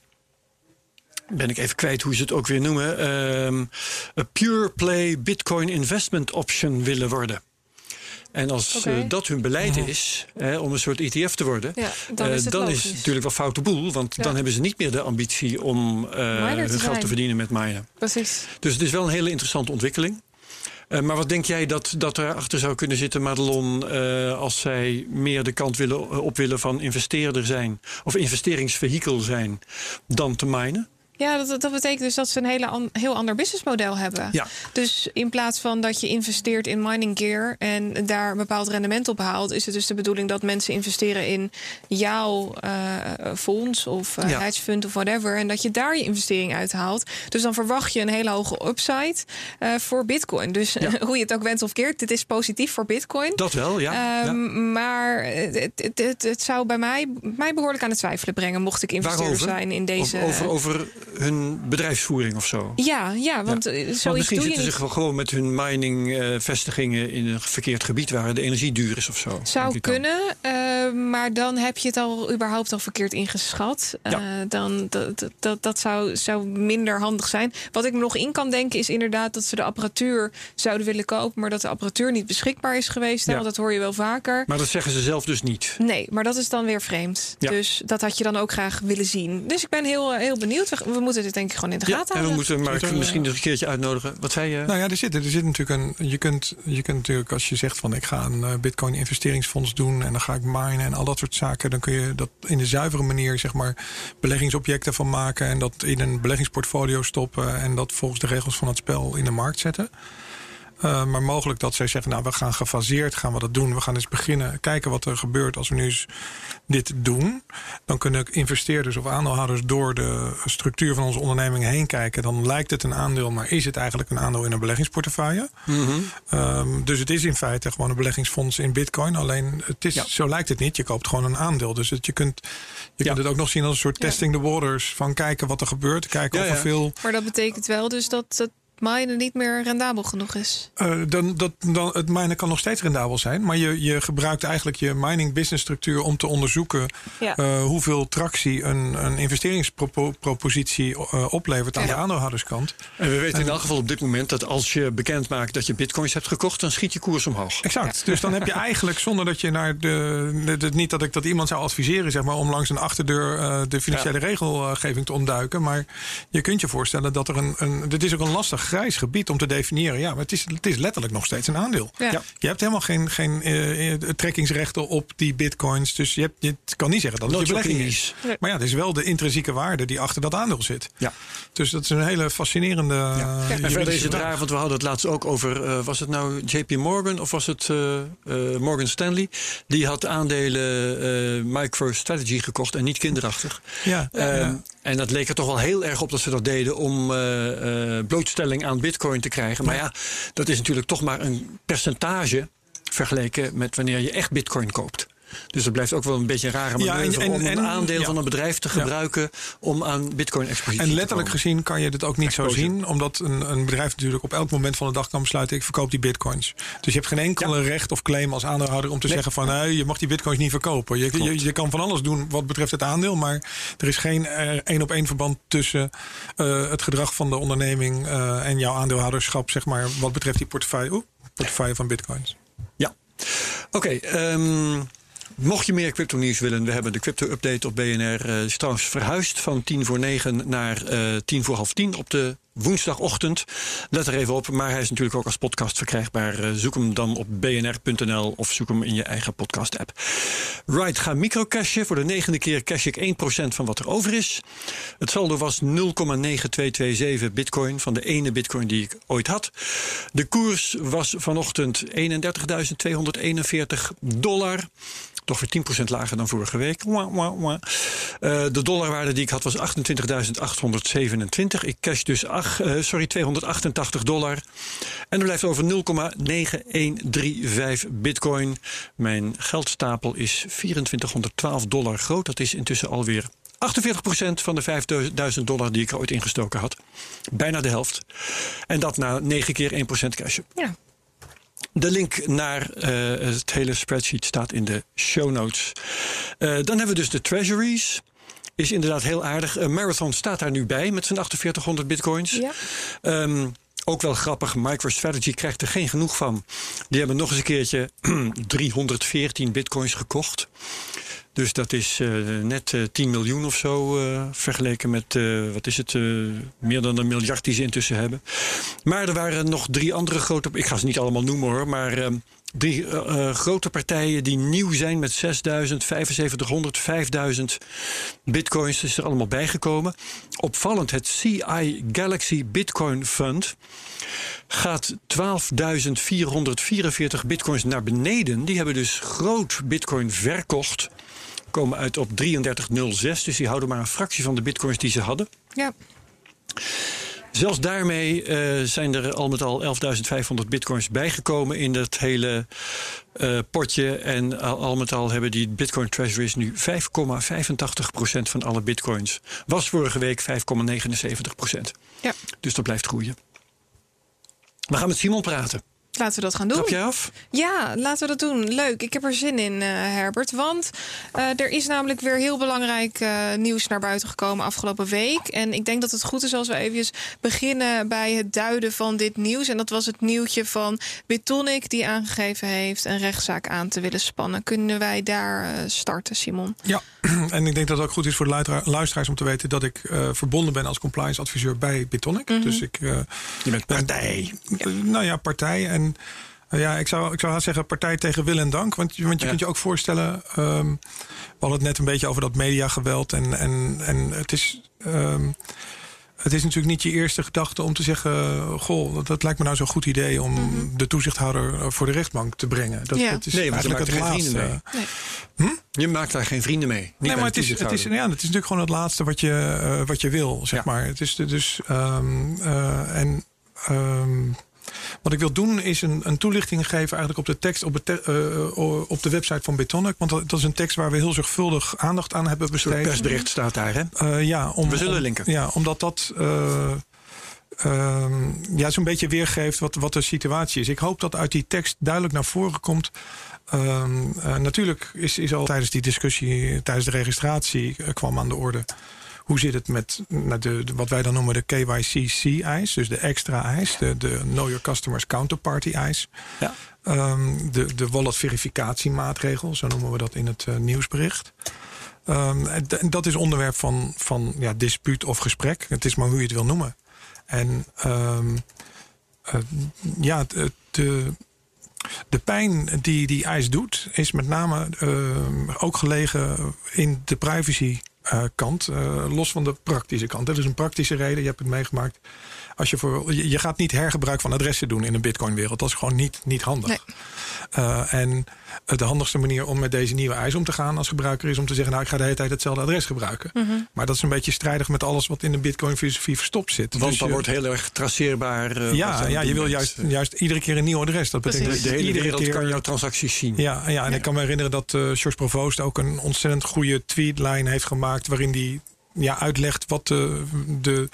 Speaker 1: ben ik even kwijt hoe ze het ook weer noemen. Um, a pure play Bitcoin investment option willen worden. En als eh, dat hun beleid is, hè, om een soort ETF te worden,
Speaker 2: Ja, dan
Speaker 1: eh,
Speaker 2: is het
Speaker 1: dan is het natuurlijk wel foute boel. Want
Speaker 2: Ja.
Speaker 1: dan hebben ze niet meer de ambitie om eh, hun geld
Speaker 2: zijn.
Speaker 1: te verdienen met minen.
Speaker 2: Precies.
Speaker 1: Dus het is wel een hele interessante ontwikkeling. Eh, maar wat denk jij dat, dat erachter zou kunnen zitten, Madelon, eh, als zij meer de kant willen, eh, op willen van investeerder zijn of investeringsvehikel zijn dan te minen?
Speaker 2: Ja, dat, dat betekent dus dat ze een hele an- heel ander businessmodel hebben.
Speaker 1: Ja.
Speaker 2: Dus in plaats van dat je investeert in mining gear en daar een bepaald rendement op haalt, is het dus de bedoeling dat mensen investeren in jouw eh, fonds of
Speaker 1: Ja.
Speaker 2: hedge fund of whatever. En dat je daar je investering uithaalt. Dus dan verwacht je een hele hoge upside eh, voor Bitcoin. Dus
Speaker 1: Ja. <laughs>
Speaker 2: hoe je het ook went of keert, dit is positief voor Bitcoin.
Speaker 1: Dat wel, ja. ja.
Speaker 2: Ehm, Maar het, het, het, het zou bij mij, mij behoorlijk aan het twijfelen brengen, mocht ik investeerder
Speaker 1: Waarover?
Speaker 2: zijn in deze.
Speaker 1: Over, over, over hun bedrijfsvoering of zo.
Speaker 2: Ja, ja, want eh, zoiets
Speaker 1: Want misschien
Speaker 2: doe je
Speaker 1: zitten
Speaker 2: niet.
Speaker 1: ze gewoon met hun mining-vestigingen in een verkeerd gebied waar de energie duur is of zo.
Speaker 2: Zou kunnen, eh, maar dan heb je het al überhaupt al verkeerd ingeschat.
Speaker 1: Ja.
Speaker 2: Eh, dan, dat, dat- dat, zou, zou minder handig zijn. Wat ik me nog in kan denken is inderdaad dat ze de apparatuur zouden willen kopen, maar dat de apparatuur niet beschikbaar is geweest.
Speaker 1: Ja.
Speaker 2: Want dat hoor je wel vaker.
Speaker 1: Maar dat zeggen ze zelf dus niet.
Speaker 2: Nee, maar dat is dan weer vreemd.
Speaker 1: Ja.
Speaker 2: Dus dat had je dan ook graag willen zien. Dus ik ben heel, eh, heel benieuwd. We, we moeten dit denk ik gewoon in de
Speaker 1: Ja,
Speaker 2: gaten
Speaker 1: en we
Speaker 2: houden.
Speaker 1: moeten Mark misschien nog een keertje uitnodigen. Wat zei je?
Speaker 3: Nou ja, er zit, er zit natuurlijk een. Je kunt, je kunt natuurlijk, als je zegt van ik ga een eh, Bitcoin investeringsfonds doen en dan ga ik minen en al dat soort zaken, dan kun je dat in de zuivere manier, zeg maar, beleggingsobjecten van maken en dat in een beleggingsportfolio stoppen en dat volgens de regels van het spel in de markt zetten. Eh, maar mogelijk dat zij zeggen, nou, we gaan gefaseerd gaan we dat doen. We gaan eens beginnen kijken wat er gebeurt als we nu eens dit doen. Dan kunnen investeerders of aandeelhouders door de structuur van onze onderneming heen kijken. Dan lijkt het een aandeel, maar is het eigenlijk een aandeel in een beleggingsportefeuille?
Speaker 1: Mhm.
Speaker 3: Ehm, dus het is in feite gewoon een beleggingsfonds in bitcoin. Alleen het is,
Speaker 1: Ja.
Speaker 3: zo lijkt het niet. Je koopt gewoon een aandeel. Dus het, je kunt, je
Speaker 1: Ja.
Speaker 3: kunt het ook nog zien als een soort
Speaker 2: Ja.
Speaker 3: testing the waters. Van kijken wat er gebeurt. Kijken
Speaker 1: Ja,
Speaker 3: of er
Speaker 1: ja.
Speaker 3: veel
Speaker 2: Maar dat betekent wel dus dat het minen niet meer rendabel genoeg is.
Speaker 3: Eh, dan, dat, dan, het minen kan nog steeds rendabel zijn. Maar je, je gebruikt eigenlijk je mining business structuur om te onderzoeken
Speaker 2: Ja.
Speaker 3: eh, hoeveel tractie een, een investeringspropositie eh, oplevert aan
Speaker 2: Ja.
Speaker 3: de aandeelhouderskant.
Speaker 1: En we weten in elk geval op dit moment dat als je bekend maakt dat je bitcoins hebt gekocht, dan schiet je koers omhoog.
Speaker 3: Exact. Dus dan heb je <laughs> eigenlijk zonder dat je naar de. de- de- niet dat ik dat iemand zou adviseren, zeg maar, om langs een achterdeur eh, de financiële regelgeving te ontduiken. Maar je kunt je voorstellen dat er een. een dit is ook een lastig grijs gebied om te definiëren. Ja, maar het is, het is letterlijk nog steeds een aandeel.
Speaker 2: Ja.
Speaker 1: Ja.
Speaker 3: Je hebt helemaal geen, geen eh, eh, trekkingsrechten op die bitcoins. Dus je, hebt, je kan niet zeggen dat het je belegging is. Maar ja, het is wel de intrinsieke waarde die achter dat aandeel zit.
Speaker 1: Ja.
Speaker 3: Dus dat is een hele fascinerende. eh,
Speaker 1: En verder is het raar, want we hadden het laatst ook over, eh, was het nou JP Morgan of was het eh, eh, Morgan Stanley? Die had aandelen eh MicroStrategy gekocht en niet kinderachtig.
Speaker 3: Ja,
Speaker 1: Ehm,
Speaker 3: ja.
Speaker 1: En dat leek er toch wel heel erg op dat ze dat deden om eh, eh, blootstelling aan bitcoin te krijgen. Maar ja, dat is natuurlijk toch maar een percentage vergeleken met wanneer je echt bitcoin koopt. Dus dat blijft ook wel een beetje een rare
Speaker 3: Ja,
Speaker 1: manoeuvre
Speaker 3: en- en-
Speaker 1: om een
Speaker 3: en-
Speaker 1: aandeel
Speaker 3: ja.
Speaker 1: van een bedrijf te
Speaker 3: Ja.
Speaker 1: gebruiken om aan bitcoin-expositie
Speaker 3: En
Speaker 1: te
Speaker 3: letterlijk gezien kan je dit ook niet zo zien. Omdat een, een bedrijf natuurlijk op elk moment van de dag kan besluiten... ik verkoop die bitcoins. Dus je hebt geen enkele recht of claim als aandeelhouder... om te
Speaker 1: Nee.
Speaker 3: zeggen van nee, je mag die bitcoins niet verkopen. Je, je, je kan van alles doen wat betreft het aandeel... maar er is geen eh, één op één verband tussen eh, het gedrag van de onderneming... eh, en jouw aandeelhouderschap, zeg maar, wat betreft die portefeuille, portefeuille van bitcoins.
Speaker 1: Ja. Oké, ehm, mocht je meer crypto nieuws willen, we hebben de crypto update op BNR. eh, is trouwens verhuisd van tien voor negen naar eh, tien voor half tien op de woensdagochtend. Let er even op, maar hij is natuurlijk ook als podcast verkrijgbaar. Eh, zoek hem dan op bnr.nl of zoek hem in je eigen podcast app. Right, ga microcashen. Voor de negende keer cash ik 1% van wat er over is. Het saldo was 0,9227 bitcoin van de ene bitcoin die ik ooit had. De koers was vanochtend 31.241 dollar. Toch weer 10% lager dan vorige week. Wah, wah, wah. Eh, de dollarwaarde die ik had was 28.827. Ik cash dus ach, eh, sorry, 288 dollar. En er blijft over 0,9135 bitcoin. Mijn geldstapel is 2412 dollar groot. Dat is intussen alweer 48% van de 5000 dollar die ik ooit ingestoken had. Bijna de helft. En dat na 9 keer 1% cash.
Speaker 2: Ja.
Speaker 1: De link naar eh, het hele spreadsheet staat in de show notes. Eh, dan hebben we dus de treasuries. Is inderdaad heel aardig. Eh, Marathon staat daar nu bij met zijn 4800 bitcoins.
Speaker 2: Ja.
Speaker 1: Ehm, Ook wel grappig, MicroStrategy krijgt er geen genoeg van. Die hebben nog eens een keertje <clears throat> 314 bitcoins gekocht. Dus dat is uh, net uh, 10 miljoen of zo uh, vergeleken met, wat is het, meer dan een miljard die ze intussen hebben. Maar er waren nog drie andere grote, ik ga ze niet allemaal noemen hoor, maar ehm, drie grote partijen die nieuw zijn met 6000, 7500, 5000 bitcoins. is er allemaal bijgekomen. Opvallend, het CI Galaxy Bitcoin Fund gaat 12.444 bitcoins naar beneden. Die hebben dus groot bitcoin verkocht komen uit op 3306. Dus die houden maar een fractie van de bitcoins die ze hadden.
Speaker 2: Ja.
Speaker 1: Zelfs daarmee uh, zijn er al met al 11.500 bitcoins bijgekomen in dat hele uh, potje. En al, al, met al hebben die bitcoin treasuries nu 5,85% van alle bitcoins. Was vorige week 5,79%.
Speaker 2: Ja.
Speaker 1: Dus dat blijft groeien. We gaan met Simon praten.
Speaker 2: Laten we dat gaan doen.
Speaker 1: Trap jij af?
Speaker 2: Ja, laten we dat doen. Leuk. Ik heb er zin in, uh, Herbert. Want uh, er is namelijk weer heel belangrijk uh, nieuws naar buiten gekomen afgelopen week. En ik denk dat het goed is als we even beginnen bij het duiden van dit nieuws. En dat was het nieuwtje van Bitonic die aangegeven heeft een rechtszaak aan te willen spannen. Kunnen wij daar starten, Simon?
Speaker 3: Ja, <clears throat> en ik denk dat het ook goed is voor de luisteraars om te weten dat ik verbonden ben als compliance adviseur bij Bitonic.
Speaker 1: Mm
Speaker 3: -hmm. Dus ik.
Speaker 1: Je bent partij.
Speaker 3: Ben, nou ja, partij. En uh, ja, ik zou, ik zou zeggen partij tegen wil en dank. Want, want je ja. kunt je ook voorstellen... Um, we hadden het net een beetje over dat mediageweld. En, en, en het is... Um, het is natuurlijk niet je eerste gedachte om te zeggen... goh, dat, dat lijkt me nou zo'n goed idee... om mm -hmm. de toezichthouder voor de rechtbank te brengen. Dat,
Speaker 1: ja.
Speaker 3: dat is
Speaker 1: nee, maar je maakt geen vrienden mee.
Speaker 2: Nee.
Speaker 1: Hm? Je maakt daar geen vrienden mee. Niet
Speaker 3: nee, maar het is, het, is, ja, het is natuurlijk gewoon het laatste wat je, uh, wat je wil, zeg ja. maar. Het is dus... Um, uh, en... Um, wat ik wil doen is een, een toelichting geven eigenlijk op de tekst op, te, uh, op de website van Betonic. Want dat, dat, is een tekst waar we heel zorgvuldig aandacht aan hebben besteed.
Speaker 1: Het persbericht staat daar, hè?
Speaker 3: Uh, ja, om,
Speaker 1: we zullen
Speaker 3: om,
Speaker 1: linken.
Speaker 3: Ja, omdat dat uh, ja, zo'n beetje weergeeft wat, wat de situatie is. Ik hoop dat uit die tekst duidelijk naar voren komt. Uh, natuurlijk is, is al tijdens die discussie, tijdens de registratie, kwam aan de orde hoe zit het met de, de, wat wij dan noemen de KYC-eis, dus de extra eis, de, de Know Your Customers Counterparty eis.
Speaker 1: Ja.
Speaker 3: Um, de, de wallet verificatiemaatregel, zo noemen we dat in het uh, nieuwsbericht. Um, en dat is onderwerp van, van ja, dispuut of gesprek. Het is maar hoe je het wil noemen. En um, uh, ja, de, de, de pijn die die eis doet, is met name uh, ook gelegen in de privacy kant, uh, los van de praktische kant. Dat is een praktische reden, je hebt het meegemaakt. Als je, voor, je, gaat niet hergebruik van adressen doen in een Bitcoin-wereld. Dat is gewoon niet, niet handig.
Speaker 2: Nee.
Speaker 3: Uh, en de handigste manier om met deze nieuwe eis om te gaan als gebruiker is om te zeggen: Nou, ik ga de hele tijd hetzelfde adres gebruiken.
Speaker 2: Mm -hmm.
Speaker 3: Maar dat is een beetje strijdig met alles wat in de Bitcoin-filosofie verstopt zit.
Speaker 1: Want
Speaker 3: dus
Speaker 1: dan
Speaker 3: je,
Speaker 1: wordt heel erg traceerbaar. Uh,
Speaker 3: ja, ja je wil juist, juist iedere keer een nieuw adres. Dat betekent
Speaker 1: de, de hele
Speaker 3: iedere
Speaker 1: wereld
Speaker 3: keer,
Speaker 1: kan jouw transacties zien.
Speaker 3: Ja, ja en ja. ik kan me herinneren dat uh, George Provoost ook een ontzettend goede tweetlijn heeft gemaakt. waarin die ja, uitlegt wat de, de,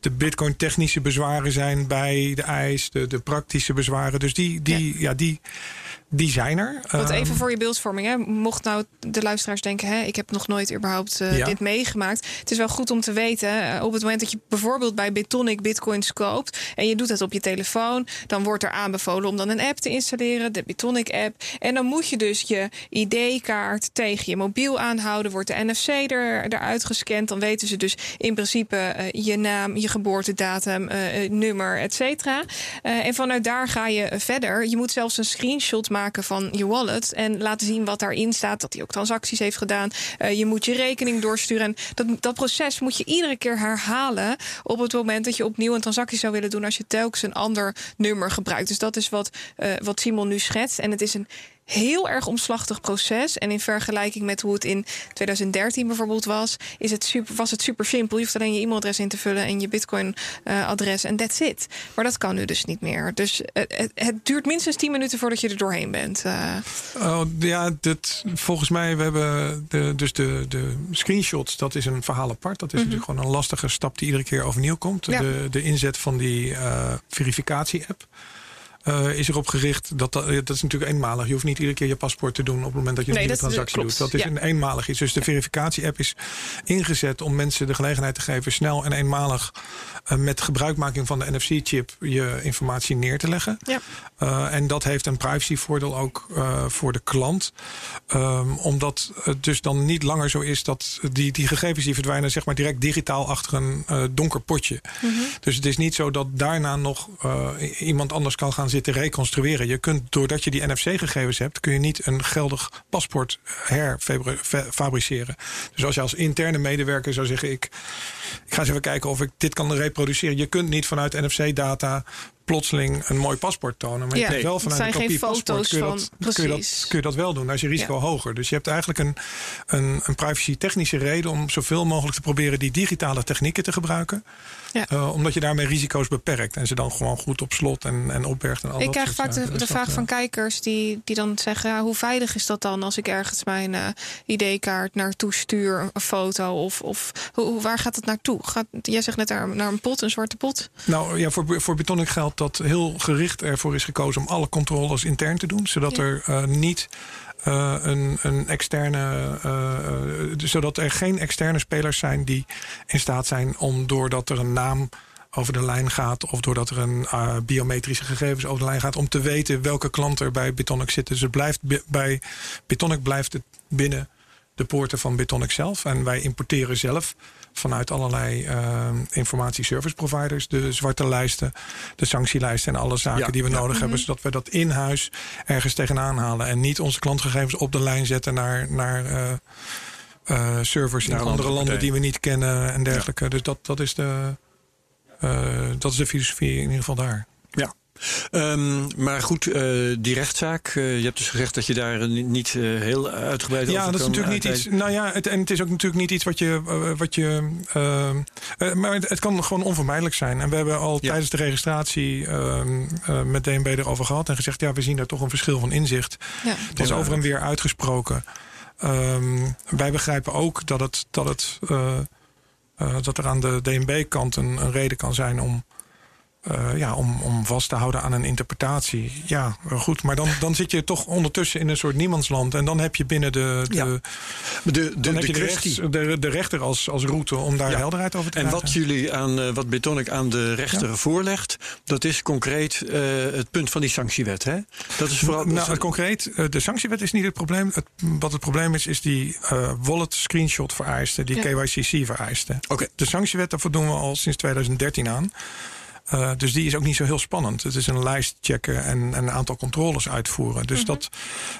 Speaker 3: de Bitcoin-technische bezwaren zijn bij de eis, de, de praktische bezwaren. Dus die, die, ja. ja die, die zijn er.
Speaker 2: Wat even voor je beeldvorming. Hè. Mocht nou de luisteraars denken... Hè, ik heb nog nooit überhaupt uh, ja. dit meegemaakt. Het is wel goed om te weten... Uh, op het moment dat je bijvoorbeeld bij Bitonic bitcoins koopt... en je doet het op je telefoon... dan wordt er aanbevolen om dan een app te installeren. De Bitonic app. En dan moet je dus je ID-kaart tegen je mobiel aanhouden. Wordt de NFC er, eruit gescand. Dan weten ze dus in principe uh, je naam, je geboortedatum, nummer, et cetera. en vanuit daar ga je verder. Je moet zelfs een screenshot van je wallet en laten zien wat daarin staat, dat hij ook transacties heeft gedaan. Uh, je moet je rekening doorsturen. En dat, dat proces moet je iedere keer herhalen op het moment dat je opnieuw een transactie zou willen doen als je telkens een ander nummer gebruikt. Dus dat is wat, uh, wat Simon nu schetst. En het is een heel erg omslachtig proces. En in vergelijking met hoe het in 2013 bijvoorbeeld was, is het super, was het super simpel. Je hoeft alleen je e-mailadres in te vullen en je Bitcoin-adres uh, en that's it. Maar dat kan nu dus niet meer. Dus uh, het, het, duurt minstens 10 minuten voordat je er doorheen bent. Uh.
Speaker 3: Oh, ja, dit, volgens mij we hebben de, dus de, de screenshots. Dat is een verhaal apart. Dat is -hmm. natuurlijk gewoon een lastige stap die iedere keer overnieuw komt.
Speaker 2: Ja.
Speaker 3: De, de inzet van die verificatie-app. Uh, is erop gericht dat, dat dat is natuurlijk eenmalig. Je hoeft niet iedere keer je paspoort te doen op het moment dat je een
Speaker 2: Nee,
Speaker 3: transactie doet. Dat is
Speaker 2: ja.
Speaker 3: een eenmalig iets. Dus de verificatie-app is ingezet om mensen de gelegenheid te geven snel en eenmalig uh, met gebruikmaking van de NFC-chip je informatie neer te leggen.
Speaker 2: Ja.
Speaker 3: Uh, en dat heeft een privacyvoordeel ook voor de klant. Um, omdat het dus dan niet langer zo is dat die, die gegevens die verdwijnen, zeg maar direct digitaal achter een donker potje.
Speaker 2: Mhm.
Speaker 3: Dus het is niet zo dat daarna nog iemand anders kan gaan zitten reconstrueren. Je kunt, doordat je die NFC-gegevens hebt, kun je niet een geldig paspoort herfabriceren. Dus als je als interne medewerker zou zeggen: ik, ik ga eens even kijken of ik dit kan reproduceren. Je kunt niet vanuit NFC-data plotseling een mooi paspoort tonen. Maar
Speaker 2: Ja,
Speaker 3: je kunt wel vanuit een kopie paspoort kun je,
Speaker 2: van-
Speaker 3: dat, kun, je dat, kun je dat wel doen. Dan is je risico
Speaker 2: Ja.
Speaker 3: hoger. Dus je hebt eigenlijk een, een, een privacy-technische reden om zoveel mogelijk te proberen die digitale technieken te gebruiken.
Speaker 2: Ja.
Speaker 3: Uh, omdat je daarmee risico's beperkt en ze dan gewoon goed op slot en, en opbergt. En al
Speaker 2: Ik
Speaker 3: dat
Speaker 2: krijg vaak de,
Speaker 3: Dus
Speaker 2: vraag
Speaker 3: uh,
Speaker 2: van kijkers die, die dan zeggen: ja, hoe veilig is dat dan als ik ergens mijn eh, ID-kaart naartoe stuur, een foto? Of, of hoe, waar gaat het naartoe? Gaat, jij zegt net naar, naar een pot, een zwarte pot.
Speaker 3: Nou ja, voor, voor Bitonic geldt dat heel gericht ervoor is gekozen om alle controles intern te doen. Zodat
Speaker 2: Ja.
Speaker 3: er uh, niet uh, een, een externe. Uh, zodat er geen externe spelers zijn die in staat zijn om doordat er een naam over de lijn gaat of doordat er een uh, biometrische gegevens over de lijn gaat om te weten welke klant er bij Bitonic zit. Dus het blijft bij Bitonic blijft het binnen de poorten van Bitonic zelf en wij importeren zelf vanuit allerlei uh, informatieservice providers. De zwarte lijsten, de sanctielijsten en alle zaken
Speaker 1: Ja,
Speaker 3: die we
Speaker 1: ja.
Speaker 3: nodig
Speaker 2: Mhm.
Speaker 3: hebben. Zodat we dat in huis ergens tegenaan halen. En niet onze klantgegevens op de lijn zetten naar, naar uh, uh, servers
Speaker 1: Naar
Speaker 3: in andere landen die we niet kennen en dergelijke. Dus dat, dat, is de, dat is de filosofie in ieder geval daar.
Speaker 1: Ja. Um, maar goed, uh, die rechtszaak. Uh, je hebt dus gezegd dat je daar niet, niet uh, heel uitgebreid over
Speaker 3: Ja, dat is natuurlijk niet iets. Nou ja, het, en het is ook natuurlijk niet iets wat je. Uh, wat je uh, uh, maar het, het, kan gewoon onvermijdelijk zijn. En we hebben al
Speaker 1: Ja.
Speaker 3: tijdens de registratie uh, uh, met DNB erover gehad en gezegd: ja, we zien daar toch een verschil van inzicht.
Speaker 2: Ja.
Speaker 3: Het is over en weer uitgesproken. Um, wij begrijpen ook dat, het, dat, het, uh, uh, dat er aan de DNB-kant een, een reden kan zijn om. Uh, ja, om, om vast te houden aan een interpretatie. Ja, goed. Maar dan, dan zit je toch ondertussen in een soort niemandsland. En dan heb je binnen de. de
Speaker 1: Ja. De, de,
Speaker 3: dan heb
Speaker 1: de
Speaker 3: je de,
Speaker 1: kwestie.
Speaker 3: rechts, de, de rechter als, als route om daar
Speaker 1: Ja.
Speaker 3: helderheid over te
Speaker 1: En
Speaker 3: krijgen.
Speaker 1: wat jullie aan uh, wat Betonic aan de rechter
Speaker 3: Ja.
Speaker 1: voorlegt, dat is concreet uh, het punt van die sanctiewet. Hè? Dat is vooral.
Speaker 3: Nou, het concreet, de sanctiewet is niet het probleem. Het, wat het probleem is, is die uh, wallet screenshot vereisten, die
Speaker 2: Ja.
Speaker 3: KYCC vereisten.
Speaker 1: Oké.
Speaker 3: De sanctiewet, daarvoor doen we al sinds 2013 aan. Uh, dus die is ook niet zo heel spannend. Het is een lijst checken en, en een aantal controles uitvoeren. Dus
Speaker 2: Mhm.
Speaker 3: dat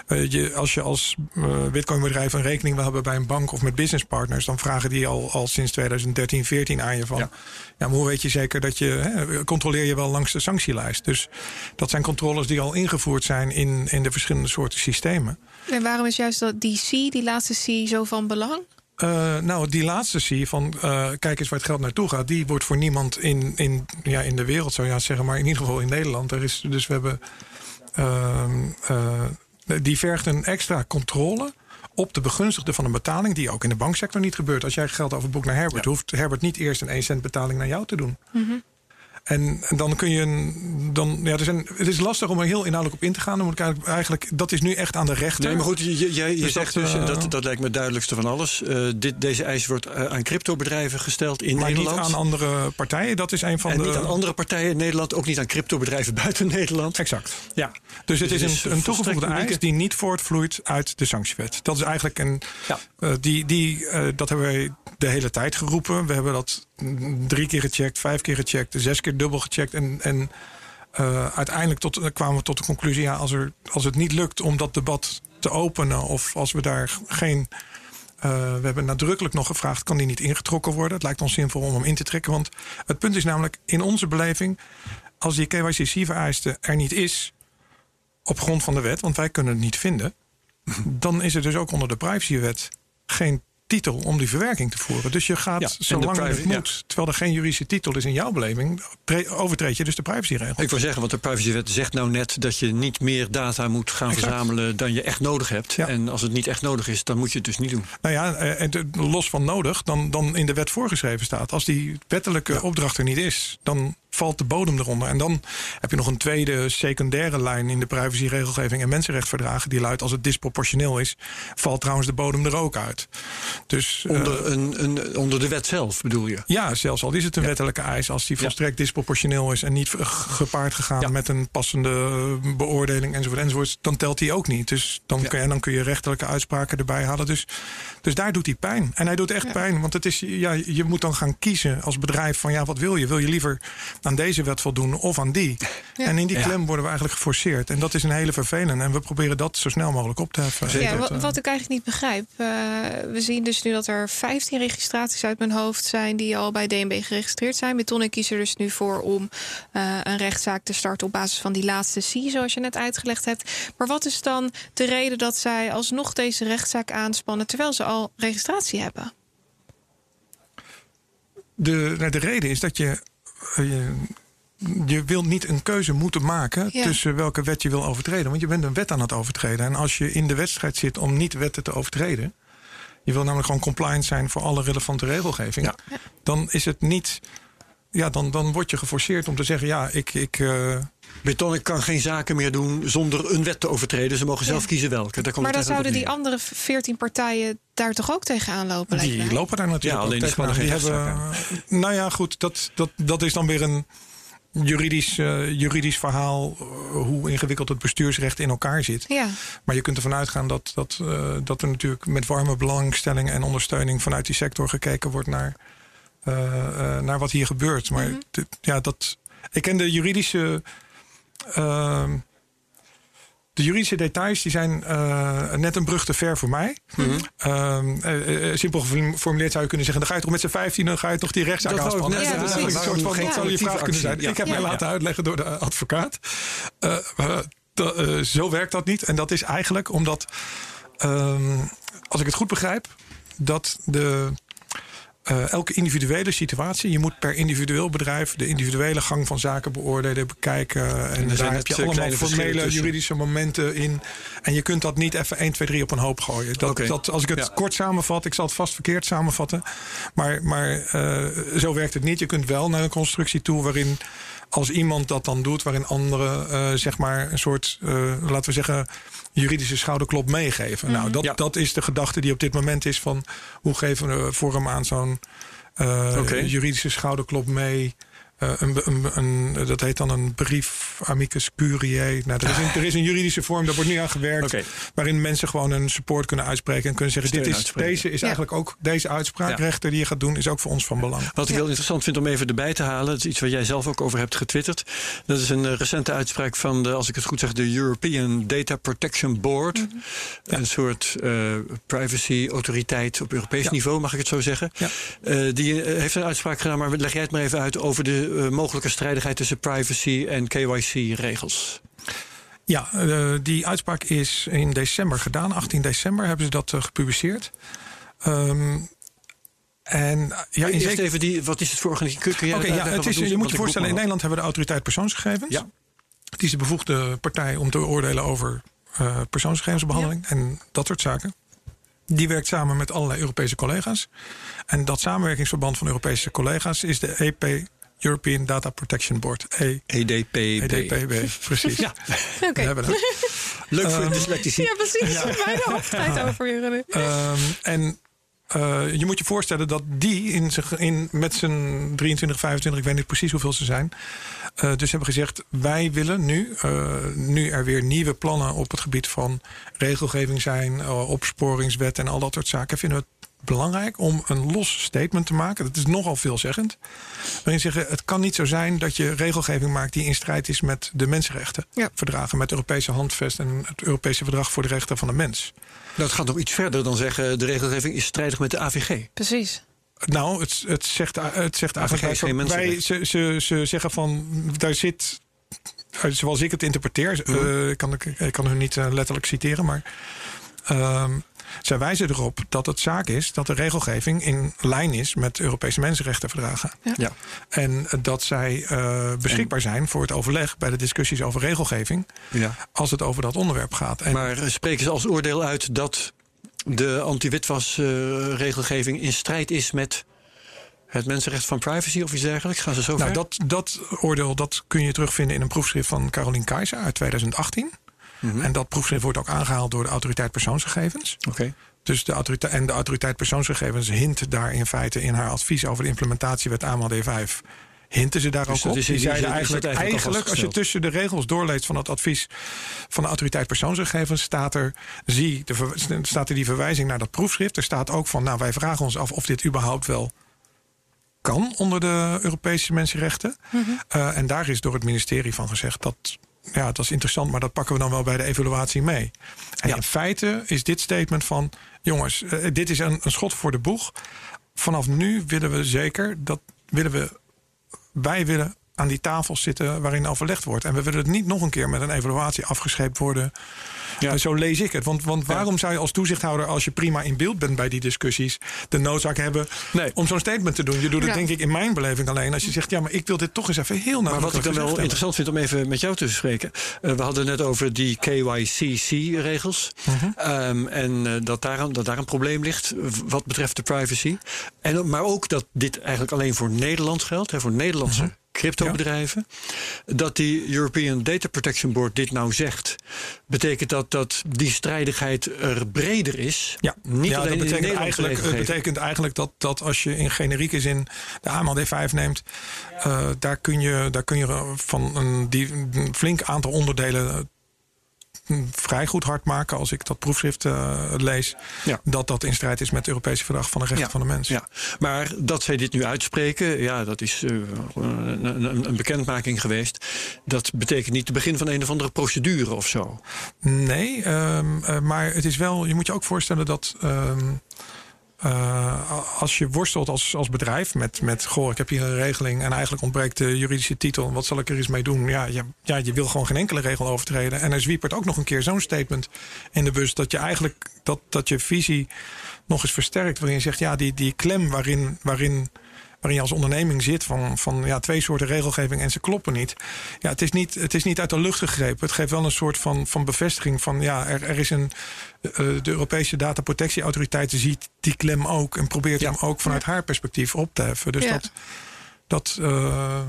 Speaker 3: uh, je, als je als uh, Bitcoin-bedrijf een rekening wil hebben bij een bank of met business partners, dan vragen die al, al sinds 2013, 14 aan je van. Ja.
Speaker 1: Ja.
Speaker 3: maar hoe weet je zeker dat je. Hè, controleer je wel langs de sanctielijst? Dus dat zijn controles die al ingevoerd zijn in, in de verschillende soorten systemen.
Speaker 2: En waarom is juist dat die C, die laatste C, zo van belang?
Speaker 3: Uh, nou, die laatste zie van uh, kijk eens waar het geld naartoe gaat, die wordt voor niemand in, in, ja, in de wereld, zou je zeggen, maar in ieder geval in Nederland. Er is, dus we hebben. Uh, die vergt een extra controle op de begunstigde van een betaling, die ook in de banksector niet gebeurt. Als jij geld overboekt naar Herbert,
Speaker 1: Ja.
Speaker 3: hoeft Herbert niet eerst een 1 cent betaling naar jou te doen.
Speaker 2: Mhm.
Speaker 3: En, en dan kun je. een- Dan, ja, er zijn, het is lastig om er heel inhoudelijk op in te gaan. Dan moet ik eigenlijk, eigenlijk, dat is nu echt aan de rechter.
Speaker 1: Nee, maar goed, je, je, je
Speaker 3: Dus
Speaker 1: zegt
Speaker 3: dat,
Speaker 1: dus,
Speaker 3: uh,
Speaker 1: dat, dat lijkt me het duidelijkste van alles. Uh, dit, deze eis wordt uh, aan cryptobedrijven gesteld in
Speaker 3: maar
Speaker 1: Nederland.
Speaker 3: niet aan andere partijen. Dat is een van
Speaker 1: en
Speaker 3: de.
Speaker 1: niet aan andere partijen in Nederland, ook niet aan cryptobedrijven <laughs> buiten Nederland.
Speaker 3: Exact.
Speaker 1: Ja.
Speaker 3: Dus het
Speaker 1: Dus
Speaker 3: is
Speaker 1: het is
Speaker 3: een, een toegevoegde eis die niet voortvloeit uit de sanctiewet. Dat is eigenlijk een.
Speaker 1: Ja.
Speaker 3: Uh, die, die, uh, dat hebben wij de hele tijd geroepen. We hebben dat drie keer gecheckt, vijf keer gecheckt, zes keer dubbel gecheckt. En, en uh, uiteindelijk tot, kwamen we tot de conclusie: ja, als, er, als het niet lukt om dat debat te openen, of als we daar geen. Uh, we hebben nadrukkelijk nog gevraagd: kan die niet ingetrokken worden? Het lijkt ons zinvol om hem in te trekken. Want het punt is namelijk, in onze beleving, als die KYCC-vereiste er niet is, op grond van de wet, want wij kunnen het niet vinden, dan is er dus ook onder de privacywet geen titel om die verwerking te voeren. Dus je gaat
Speaker 1: Ja,
Speaker 3: zolang
Speaker 1: privacy-
Speaker 3: het moet, terwijl er geen juridische titel is in jouw beleving, overtreed je dus de privacyregel.
Speaker 1: Ik wil zeggen, want de privacywet zegt nou net dat je niet meer data moet gaan
Speaker 3: Exact.
Speaker 1: verzamelen dan je echt nodig hebt.
Speaker 3: Ja.
Speaker 1: En als het niet echt nodig is, dan moet je het dus niet doen.
Speaker 3: Nou ja, eh, en los van nodig, dan, dan in de wet voorgeschreven staat. Als die wettelijke opdracht er niet is, dan valt de bodem eronder. En dan heb je nog een tweede secundaire lijn in de privacyregelgeving en mensenrechtverdragen. Die luidt als het disproportioneel is, valt trouwens de bodem er ook uit. Dus,
Speaker 1: onder, een, een, onder de wet zelf bedoel je?
Speaker 3: Ja, zelfs al is het een wettelijke eis. Als die volstrekt disproportioneel is en niet gepaard gegaan met een passende beoordeling enzovoort, enzovoort, dan telt die ook niet. Dus dan, kun, je, dan kun je rechterlijke uitspraken erbij halen. Dus, dus daar doet hij pijn. En hij doet echt pijn. Want het is, ja, je moet dan gaan kiezen als bedrijf van ja, wat wil je? Wil je liever aan deze wet voldoen of aan die? En in die klem worden we eigenlijk geforceerd. En dat is een hele vervelende. En we proberen dat zo snel mogelijk op te heffen.
Speaker 2: Ja, wat, wat ik eigenlijk niet begrijp. Uh, we zien dus nu dat er 15 registraties uit mijn hoofd zijn die al bij DNB geregistreerd zijn. Betonnen kies er dus nu voor om uh, een rechtszaak te starten op basis van die laatste C, zoals je net uitgelegd hebt. Maar wat is dan de reden dat zij alsnog deze rechtszaak aanspannen terwijl ze al registratie hebben?
Speaker 3: De, nou, de reden is dat je, eh, je je wilt niet een keuze moeten maken tussen welke wet je wil overtreden. Want je bent een wet aan het overtreden. En als je in de wedstrijd zit om niet wetten te overtreden. Je wil namelijk gewoon compliant zijn voor alle relevante regelgeving. Dan is het niet. Ja, dan, dan word je geforceerd om te zeggen: ja, ik. ik uh...
Speaker 1: Beton, ik kan geen zaken meer doen zonder een wet te overtreden. Ze mogen zelf kiezen welke.
Speaker 2: Daar maar dan zouden die andere veertien partijen daar toch ook tegenaan lopen?
Speaker 3: Die lopen daar natuurlijk
Speaker 1: ja, alleen ook tegenaan. Die hebben,
Speaker 3: nou ja, goed, dat, dat, dat is dan weer een juridisch, uh, juridisch verhaal uh, hoe ingewikkeld het bestuursrecht in elkaar zit.
Speaker 2: Ja.
Speaker 3: Maar je kunt ervan uitgaan dat, dat, uh, dat er natuurlijk met warme belangstelling en ondersteuning vanuit die sector gekeken wordt naar, naar wat hier gebeurt. Maar mm -hmm. ja, dat, ik ken de juridische ehm, de juridische details die zijn uh, net een brug te ver voor mij. Mm -hmm. uh, simpel geformuleerd zou je kunnen zeggen: dan ga je toch met z'n vijftien, dan ga je toch die rechtszaak aanspannen. Ja, dat, een soort van, dat zou je vraag kunnen zijn. Ja. Ik heb mij laten uitleggen door de advocaat. zo werkt dat niet. En dat is eigenlijk omdat, ehm, als ik het goed begrijp, dat de uh, elke individuele situatie. Je moet per individueel bedrijf de individuele gang van zaken beoordelen, bekijken. En, en daar heb je allemaal formele juridische momenten in. En je kunt dat niet even 1, 2, 3 op een hoop gooien. Dat, okay. dat, als ik het ja. kort samenvat, ik zal het vast verkeerd samenvatten. Maar, maar uh, zo werkt het niet. Je kunt wel naar een constructie toe waarin als iemand dat dan doet, waarin anderen uh, zeg maar een soort, laten we zeggen juridische schouderklop meegeven. Nou, dat, dat is de gedachte die op dit moment is van hoe geven we vorm aan zo'n uh, okay. juridische schouderklop mee. Een, een, een, dat heet dan een brief amicus curiae. Nou, er, is een, er is een juridische vorm, daar wordt nu aan gewerkt. Okay. Waarin mensen gewoon een support kunnen uitspreken. En kunnen zeggen: dit is, deze is ja. eigenlijk ook deze uitspraakrechter die je gaat doen, is ook voor ons van belang.
Speaker 1: Wat ik heel interessant vind om even erbij te halen. Dat is iets waar jij zelf ook over hebt getwitterd. Dat is een uh, recente uitspraak van de, als ik het goed zeg, de European Data Protection Board. Mm -hmm. Een soort uh, privacy-autoriteit op Europees niveau, mag ik het zo zeggen. die heeft een uitspraak gedaan, maar leg jij het maar even uit over de mogelijke strijdigheid tussen privacy en KYC-regels?
Speaker 3: Ja, uh, die uitspraak is in december gedaan. 18 december hebben ze dat uh, gepubliceerd. Um, en
Speaker 1: ja, in Eerst even die, wat is het voor organisatie?
Speaker 3: Okay, ja, het is, je moet je voorstellen, in Nederland hebben we de autoriteit persoonsgegevens.
Speaker 1: Ja.
Speaker 3: Het is de bevoegde partij om te oordelen over uh, persoonsgegevensbehandeling ja. en dat soort zaken. Die werkt samen met allerlei Europese collega's. En dat samenwerkingsverband van Europese collega's is de EP European Data Protection Board. E
Speaker 1: EDPB.
Speaker 3: EDPB, precies. <laughs>
Speaker 2: ja, oké. Okay. <laughs>
Speaker 1: Leuk voor um, dyslectici.
Speaker 2: Ja, precies. Ja. <laughs> Bijna hoofdtijd over
Speaker 3: hier. Um, en uh, je moet je voorstellen dat die in, in, met zijn 23, 25, ik weet niet precies hoeveel ze zijn. Uh, dus hebben gezegd: wij willen nu, uh, nu er weer nieuwe plannen op het gebied van regelgeving zijn, opsporingswet en al dat soort zaken, vinden we het belangrijk om een los statement te maken. Dat is nogal veelzeggend. Waarin zeggen: het kan niet zo zijn dat je regelgeving maakt die in strijd is met de mensenrechten. Ja. Verdragen met het Europese handvest en het Europese verdrag voor de rechten van de mens.
Speaker 1: Dat gaat nog iets verder dan zeggen: de regelgeving is strijdig met de AVG.
Speaker 2: Precies.
Speaker 3: Nou, het, het zegt, het zegt
Speaker 1: AVG
Speaker 3: eigenlijk. Wij, ze, ze, ze zeggen van daar zit zoals ik het interpreteer, uh, ik, kan, ik kan hun niet uh, letterlijk citeren, maar uh, zij wijzen erop dat het zaak is dat de regelgeving in lijn is met Europese mensenrechtenverdragen.
Speaker 1: Ja. ja.
Speaker 3: En dat zij uh, beschikbaar zijn voor het overleg bij de discussies over regelgeving. Ja. Als het over dat onderwerp gaat.
Speaker 1: En maar spreken ze als oordeel uit dat de anti-witwasregelgeving in strijd is met Het mensenrecht van privacy of iets dergelijks? Gaan ze zo
Speaker 3: Nou,
Speaker 1: ver?
Speaker 3: dat, dat oordeel dat kun je terugvinden in een proefschrift van Caroline Keizer uit 2018.
Speaker 1: Mhm.
Speaker 3: En dat proefschrift wordt ook aangehaald door de autoriteit persoonsgegevens.
Speaker 1: Oké.
Speaker 3: Dus de autoriteit, en de autoriteit persoonsgegevens hint daar in feite in haar advies over de implementatiewet AML D5. Hinten ze daar
Speaker 1: Dus
Speaker 3: ook op?
Speaker 1: is in
Speaker 3: Die zeiden eigenlijk,
Speaker 1: eigenlijk al
Speaker 3: eigenlijk, als je tussen de regels doorleest van het advies van de autoriteit persoonsgegevens, staat er, zie, de, staat er die verwijzing naar dat proefschrift. Er staat ook van, nou wij vragen ons af of dit überhaupt wel kan onder de Europese mensenrechten. Eh, en daar is door het ministerie van gezegd dat. Ja, dat is interessant, maar dat pakken we dan wel bij de evaluatie mee. En
Speaker 1: Ja.
Speaker 3: in feite is dit statement van: jongens, eh, dit is een, een schot voor de boeg. Vanaf nu willen we zeker dat willen we, wij willen aan die tafel zitten waarin overlegd wordt. En we willen het niet nog een keer met een evaluatie afgescheept worden.
Speaker 1: Ja.
Speaker 3: En zo lees ik het. Want, want waarom zou je als toezichthouder, als je prima in beeld bent bij die discussies, de noodzaak hebben
Speaker 1: Nee.
Speaker 3: om zo'n statement te doen? Je doet het
Speaker 2: Ja.
Speaker 3: denk ik in mijn beleving alleen als je zegt, ja, maar ik wil dit toch eens even heel
Speaker 1: Maar wat ik dan wel interessant vind om even met jou te spreken. eh, we hadden het net over die KYCC-regels.
Speaker 3: Mhm.
Speaker 1: Ehm, en eh, dat, daar een, dat daar een probleem ligt w- wat betreft de privacy. En, maar ook dat dit eigenlijk alleen voor Nederland geldt. Hè, voor Nederlandse
Speaker 3: Mhm.
Speaker 1: Cryptobedrijven. Dat die European Data Protection Board dit nou zegt. Betekent dat dat die strijdigheid er breder is.
Speaker 3: Ja,
Speaker 1: Niet
Speaker 3: ja
Speaker 1: alleen
Speaker 3: dat betekent eigenlijk, het betekent eigenlijk dat, dat als je in generieke zin de AML D5 neemt, eh, daar, kun je, daar kun je van een, die, een flink aantal onderdelen vrij goed hard maken als ik dat proefschrift eh, lees.
Speaker 1: Ja.
Speaker 3: Dat dat in strijd is met het Europese Verdrag van de Rechten
Speaker 1: Ja,
Speaker 3: van de Mens.
Speaker 1: Ja, maar dat zij dit nu uitspreken, ja, dat is eh, een, een, een bekendmaking geweest. Dat betekent niet het begin van een of andere procedure of zo.
Speaker 3: Nee, ehm, eh, maar het is wel, je moet je ook voorstellen dat. ehm, eh, als je worstelt als, als bedrijf met, met. Goh, ik heb hier een regeling en eigenlijk ontbreekt de juridische titel. Wat zal ik er eens mee doen? Ja, je, ja, je wil gewoon geen enkele regel overtreden. En er zwiepert ook nog een keer zo'n statement in de bus. dat je eigenlijk. dat, dat je visie nog eens versterkt. waarin je zegt, ja, die, die klem waarin. waarin waarin je als onderneming zit van, van ja, twee soorten regelgeving en ze kloppen niet. Ja, het is niet, het is niet uit de lucht gegrepen. Het geeft wel een soort van, van bevestiging van ja, er, er is een. eh, de Europese dataprotectieautoriteit ziet die klem ook en probeert
Speaker 1: Ja.
Speaker 3: hem ook vanuit haar perspectief op te heffen. Dus
Speaker 2: Ja.
Speaker 3: dat. dat eh,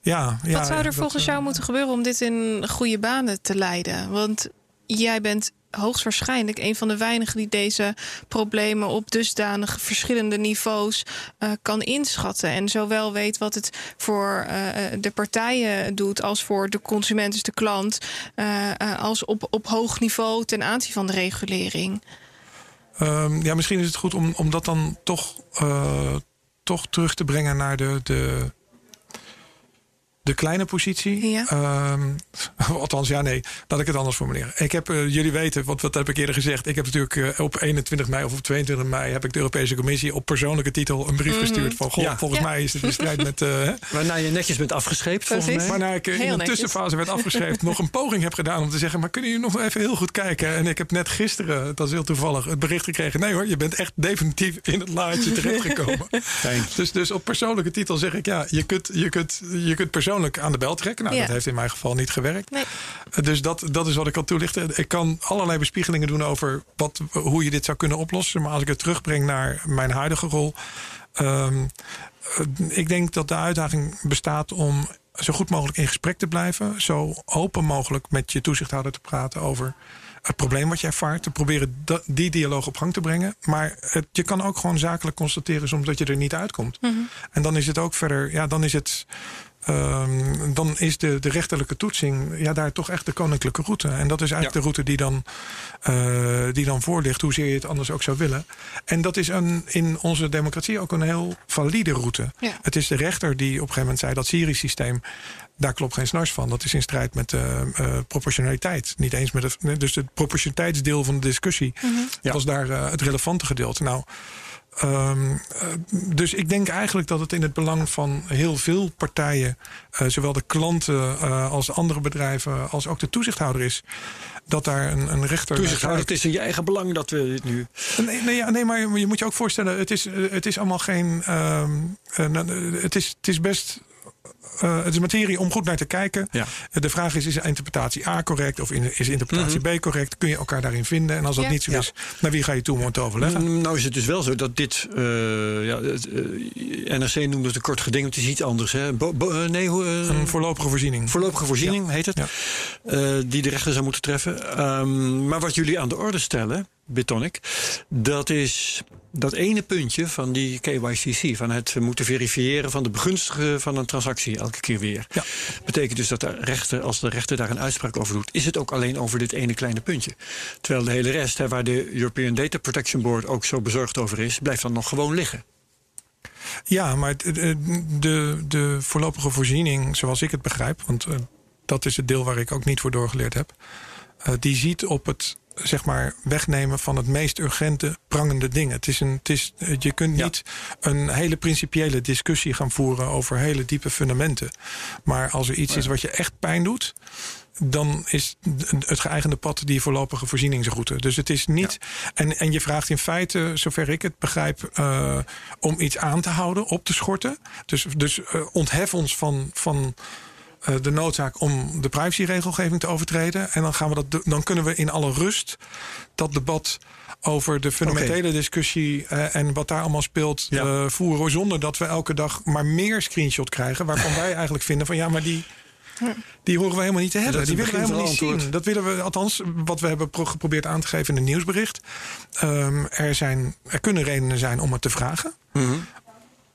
Speaker 3: ja, ja,
Speaker 2: Wat zou er volgens
Speaker 3: eh,
Speaker 2: jou moeten gebeuren om dit in goede banen te leiden? Want jij bent hoogstwaarschijnlijk een van de weinigen die deze problemen op dusdanig verschillende niveaus eh, kan inschatten. En zowel weet wat het voor eh, de partijen doet, als voor de consument, dus de klant, eh, eh, als op, op hoog niveau ten aanzien van de regulering.
Speaker 3: Ehm, ja, misschien is het goed om, om dat dan toch, eh, toch terug te brengen naar de, de, de kleine positie.
Speaker 2: Ja.
Speaker 3: Ehm, <laughs> althans, ja, nee, laat ik het anders formuleren. Ik heb, eh, jullie weten, want wat heb ik eerder gezegd? Ik heb natuurlijk eh, op 21 mei of op 22 mei heb ik de Europese Commissie op persoonlijke titel een brief gestuurd van, goh,
Speaker 1: Ja.
Speaker 3: volgens
Speaker 2: Ja.
Speaker 3: mij is het in strijd met. eh?
Speaker 1: Waarna je netjes bent afgescheept, volgens mij.
Speaker 3: Waarna ik
Speaker 2: Heel
Speaker 3: in
Speaker 2: netjes.
Speaker 3: tussenfase werd afgeschreven, nog een poging heb gedaan om te zeggen: Maar kunnen jullie nog even heel goed kijken? En ik heb net gisteren, dat is heel toevallig, het bericht gekregen: Nee hoor, je bent echt definitief in het laadje terechtgekomen. <laughs> Dus, dus op persoonlijke titel zeg ik: Ja, je kunt, je kunt, je kunt persoonlijk aan de bel trekken. Nou,
Speaker 2: Ja.
Speaker 3: dat heeft in mijn geval niet gewerkt.
Speaker 2: Nee.
Speaker 3: Dus dat, dat is wat ik kan toelichten. Ik kan allerlei bespiegelingen doen over wat, hoe je dit zou kunnen oplossen. Maar als ik het terugbreng naar mijn huidige rol. ehm, eh, ik denk dat de uitdaging bestaat om zo goed mogelijk in gesprek te blijven. Zo open mogelijk met je toezichthouder te praten over het probleem wat je ervaart. Te proberen die dialoog op gang te brengen. Maar het, je kan ook gewoon zakelijk constateren soms dat je er niet uitkomt. En dan is het ook verder, ja, dan is het. Ehm, dan is de, de rechterlijke toetsing ja, daar toch echt de koninklijke route. En dat is eigenlijk
Speaker 1: Ja.
Speaker 3: de route die dan, eh, die dan voor ligt, hoezeer je het anders ook zou willen. En dat is een, in onze democratie ook een heel valide route.
Speaker 2: Ja.
Speaker 3: Het is de rechter die op een gegeven moment zei dat Syrisch-systeem. Daar klopt geen snars van. Dat is in strijd met de eh, proportionaliteit. Niet eens met het. Dus het proportionaliteitsdeel van de discussie
Speaker 1: Ja.
Speaker 3: was daar eh, het relevante gedeelte. Nou, ehm, eh, dus ik denk eigenlijk dat het in het belang van heel veel partijen, eh, zowel de klanten eh, als andere bedrijven, als ook de toezichthouder is, dat daar een, een rechter.
Speaker 1: Toezichthouder, het is in je eigen belang dat we dit nu...
Speaker 3: Nee, nee, ja, nee, maar je moet je ook voorstellen, het is, het is allemaal geen. ehm, het, is, het is best uh, het is materie om goed naar te kijken.
Speaker 1: Ja.
Speaker 3: de vraag is, is interpretatie A correct of is interpretatie B correct? Kun je elkaar daarin vinden? En als dat
Speaker 2: Ja.
Speaker 3: niet zo is, naar wie ga je toe om het te overleggen?
Speaker 1: Nou is het dus wel zo dat dit... eh, ja, het, eh, NRC noemde het een kort geding. Het is iets anders. Hè? Bo- bo- eh, nee, hoe... eh,
Speaker 3: Een voorlopige voorziening.
Speaker 1: Voorlopige voorziening heet het.
Speaker 3: Ja.
Speaker 1: Eh, die de rechter zou moeten treffen. Ehm, maar wat jullie aan de orde stellen, Bitonic, dat is dat ene puntje van die KYCC, van het moeten verifiëren van de begunstigen van een transactie elke keer weer.
Speaker 3: Ja.
Speaker 1: Betekent dus dat de rechter, als de rechter daar een uitspraak over doet, is het ook alleen over dit ene kleine puntje. Terwijl de hele rest, hè, waar de European Data Protection Board ook zo bezorgd over is, blijft dan nog gewoon liggen.
Speaker 3: Ja, maar de, de- de, de voorlopige voorziening, zoals ik het begrijp, want eh, dat is het deel waar ik ook niet voor doorgeleerd heb, eh, die ziet op het zeg maar wegnemen van het meest urgente prangende dingen. Het is een, het is, eh, je kunt
Speaker 1: Ja.
Speaker 3: niet een hele principiële discussie gaan voeren over hele diepe fundamenten. Maar als er iets is wat je echt pijn doet, dan is het geëigende pad die voorlopige voorzieningsroute. Dus het is niet. En, en je vraagt in feite, zover ik het begrijp, eh, om iets aan te houden, op te schorten. Dus, dus eh, onthef ons van. van de noodzaak om de privacyregelgeving te overtreden. En dan, gaan we dat, dan kunnen we in alle rust dat debat over de fundamentele discussie eh, en wat daar allemaal speelt
Speaker 1: Ja.
Speaker 3: eh, voeren. Zonder dat we elke dag maar meer screenshot krijgen. Waarvan <laughs> wij eigenlijk vinden van ja, maar die, die horen we helemaal niet te hebben. Die
Speaker 1: een
Speaker 3: willen we helemaal niet zien. Dat willen we, althans, wat we hebben pro- geprobeerd aan te geven in het nieuwsbericht. Ehm, er, zijn, er kunnen redenen zijn om het te vragen.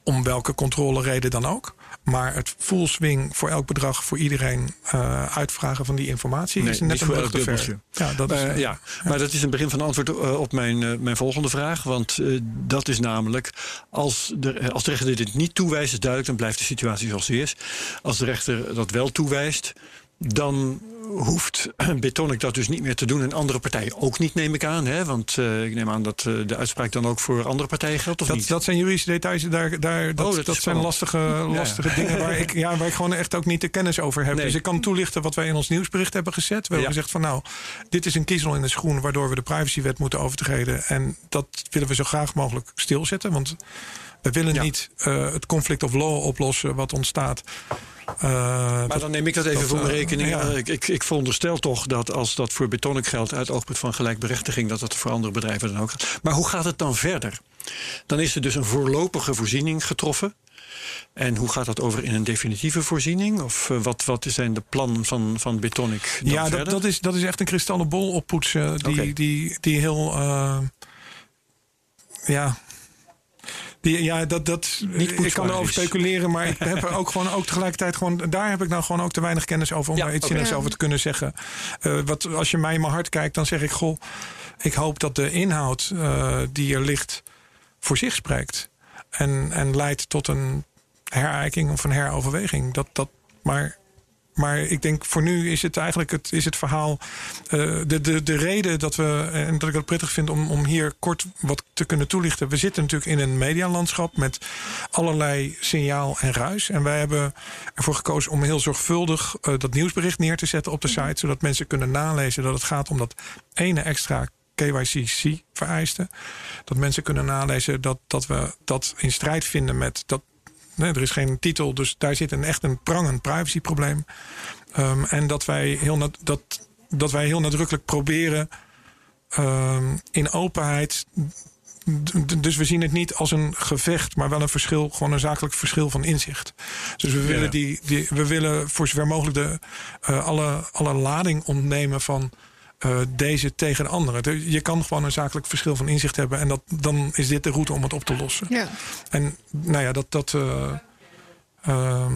Speaker 3: Om welke controlereden dan ook. Maar het full swing voor elk bedrag, voor iedereen eh, uitvragen van die informatie
Speaker 1: Nee,
Speaker 3: is net een
Speaker 1: voor
Speaker 3: brug
Speaker 1: elk
Speaker 3: te ver.
Speaker 1: dubbeltje.
Speaker 3: Ja, dat is,
Speaker 1: Eh, ja, maar dat is een begin van antwoord eh, op mijn, mijn volgende vraag. Want dat is namelijk, als de, als de rechter dit niet toewijst, is duidelijk, dan blijft de situatie zoals die is. Als de rechter dat wel toewijst, dan hoeft Bitonic dat dus niet meer te doen. En andere partijen ook niet, neem ik aan. Hè? Want eh, ik neem aan dat eh, de uitspraak dan ook voor andere partijen geldt, of
Speaker 3: Dat,
Speaker 1: niet?
Speaker 3: dat zijn juridische details. Daar, daar, dat,
Speaker 1: Oh, dat
Speaker 3: dat, zijn lastige, lastige
Speaker 1: ja.
Speaker 3: dingen waar ik, ja, waar ik gewoon echt ook niet de kennis over heb.
Speaker 1: Nee.
Speaker 3: Dus ik kan toelichten wat wij in ons nieuwsbericht hebben gezet. We hebben
Speaker 1: Ja.
Speaker 3: gezegd van nou, dit is een kiezel in de schoen waardoor we de privacywet moeten overtreden. En dat willen we zo graag mogelijk stilzetten. Want we willen
Speaker 1: Ja.
Speaker 3: niet eh, het conflict of law oplossen wat ontstaat. Eh,
Speaker 1: Maar
Speaker 3: dat-
Speaker 1: dan neem ik dat even
Speaker 3: dat,
Speaker 1: voor mijn
Speaker 3: eh,
Speaker 1: rekening.
Speaker 3: ja.
Speaker 1: Ik, ik, ik veronderstel toch dat als dat voor Bitonic geldt uit oogpunt van gelijkberechtiging, dat dat voor andere bedrijven dan ook geldt. Maar hoe gaat het dan verder? Dan is er dus een voorlopige voorziening getroffen. En hoe gaat dat over in een definitieve voorziening? Of wat, wat zijn de plannen van, van Bitonic dan
Speaker 3: ja, dat,
Speaker 1: verder?
Speaker 3: dat, is, dat is echt een kristallen bol oppoetsen. Die, die, die heel. ja. Die, ja, dat, dat, ik kan erover speculeren, maar <laughs> ik heb er ook gewoon ook tegelijkertijd gewoon. Daar heb ik nou gewoon ook te weinig kennis over om
Speaker 1: Ja,
Speaker 3: daar iets zinnigs
Speaker 2: Ja.
Speaker 3: over te kunnen zeggen. Eh, wat, als je mij in mijn hart kijkt, dan zeg ik: Goh, ik hoop dat de inhoud eh, die er ligt voor zich spreekt. En, en leidt tot een herijking of een heroverweging. Dat, dat, maar, maar ik denk voor nu is het eigenlijk het, is het verhaal. eh, de, de, de reden dat we. En dat ik het prettig vind om, om hier kort wat te kunnen toelichten. We zitten natuurlijk in een medialandschap met allerlei signaal en ruis. En wij hebben ervoor gekozen om heel zorgvuldig eh, dat nieuwsbericht neer te zetten op de site. Zodat mensen kunnen nalezen dat het gaat om dat ene extra KYC vereisten. Dat mensen kunnen nalezen dat, dat we dat in strijd vinden met dat. Nee, er is geen titel, dus daar zit een echt een prangend privacyprobleem. Ehm, en dat wij, heel dat, dat wij heel nadrukkelijk proberen ehm, in openheid. Dus we zien het niet als een gevecht, maar wel een verschil, gewoon een zakelijk verschil van inzicht. Dus we willen, die, die, we willen voor zover mogelijk de, eh, alle, alle lading ontnemen van eh, deze tegen de andere. De- Je kan gewoon een zakelijk verschil van inzicht hebben en dat, dan is dit de route om het op te lossen.
Speaker 2: Ja.
Speaker 3: En nou ja, dat. dat ehm,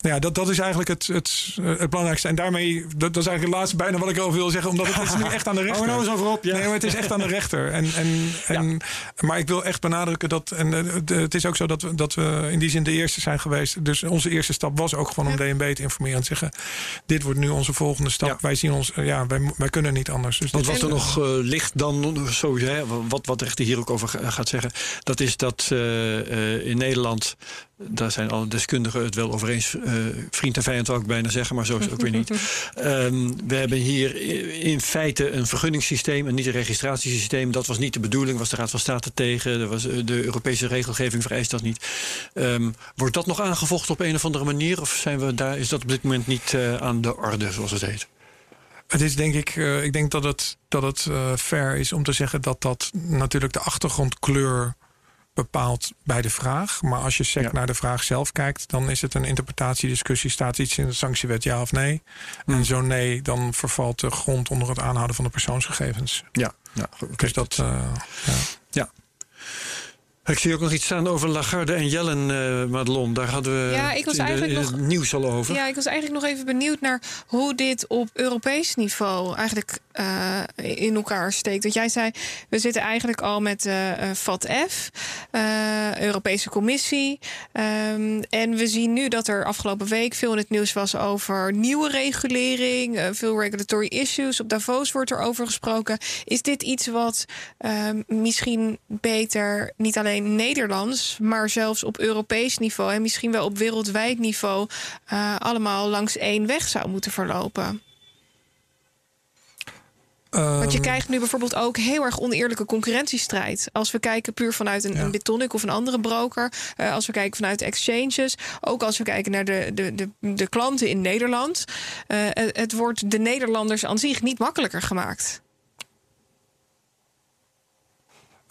Speaker 3: ja, dat, dat is eigenlijk het, het, eh, het belangrijkste. En daarmee, dat, dat is eigenlijk het laatste bijna wat ik over wil zeggen. Omdat het is nu <laughs> echt aan de rechter.
Speaker 1: Hou er nou eens over op, ja.
Speaker 3: Nee, maar het is echt aan de rechter. En, en, en, Maar ik wil echt benadrukken dat... En eh, de- het is ook zo dat we, dat we in die zin de eerste zijn geweest. Dus onze eerste stap was ook gewoon om DNB te informeren. En te zeggen, dit wordt nu onze volgende stap.
Speaker 1: Ja.
Speaker 3: Wij zien ons... eh, Ja, wij, wij kunnen niet anders. Dus dit
Speaker 1: wat er nog eh, ligt dan, sowieso, hè, wat, wat de rechter hier ook over ga- gaat zeggen, dat is dat eh, eh, in Nederland daar zijn alle deskundigen het wel over eens. Uh, vriend en vijand zou ik bijna zeggen, maar zo is het ook weer niet. Um, <laughs> we hebben hier in feite een vergunningssysteem en niet een registratiesysteem. Dat was niet de bedoeling, was de Raad van State tegen. Was, de Europese regelgeving vereist dat niet. Um, wordt dat nog aangevochten op een of andere manier? Of zijn we daar, is dat op dit moment niet uh, aan de orde, zoals het heet?
Speaker 3: Het is denk ik, uh, ik denk dat het, dat het uh, fair is om te zeggen dat dat natuurlijk de achtergrondkleur bepaalt bij de vraag. Maar als je sec ja. naar de vraag zelf kijkt, dan is het een interpretatiediscussie. Staat iets in de sanctiewet ja of nee? Mm. En zo nee, dan vervalt de grond onder het aanhouden van de persoonsgegevens.
Speaker 1: Ja, ja
Speaker 3: dus dat. Uh, ja.
Speaker 1: ja. Ik zie ook nog iets staan over Lagarde en Jellen, uh, Madelon. Daar hadden we
Speaker 2: ja, ik was
Speaker 1: in
Speaker 2: eigenlijk
Speaker 1: de,
Speaker 2: nog,
Speaker 1: het nieuws al over.
Speaker 2: Ja, ik was eigenlijk nog even benieuwd naar hoe dit op Europees niveau eigenlijk uh, in elkaar steekt. Want jij zei, we zitten eigenlijk al met uh, FATF, uh, Europese Commissie. Um, en we zien nu dat er afgelopen week veel in het nieuws was over nieuwe regulering, veel regulatory issues. Op Davos wordt er over gesproken. Is dit iets wat misschien beter niet alleen Nederlands, maar zelfs op Europees niveau en misschien wel op wereldwijd niveau allemaal langs één weg zou moeten verlopen? Want je krijgt nu bijvoorbeeld ook heel erg oneerlijke concurrentiestrijd. Als we kijken puur vanuit een, ja. een Bitonic of een andere broker. Uh, als we kijken vanuit exchanges. Ook als we kijken naar de, de, de, de klanten in Nederland. Uh, het, het wordt de Nederlanders aan zich niet makkelijker gemaakt.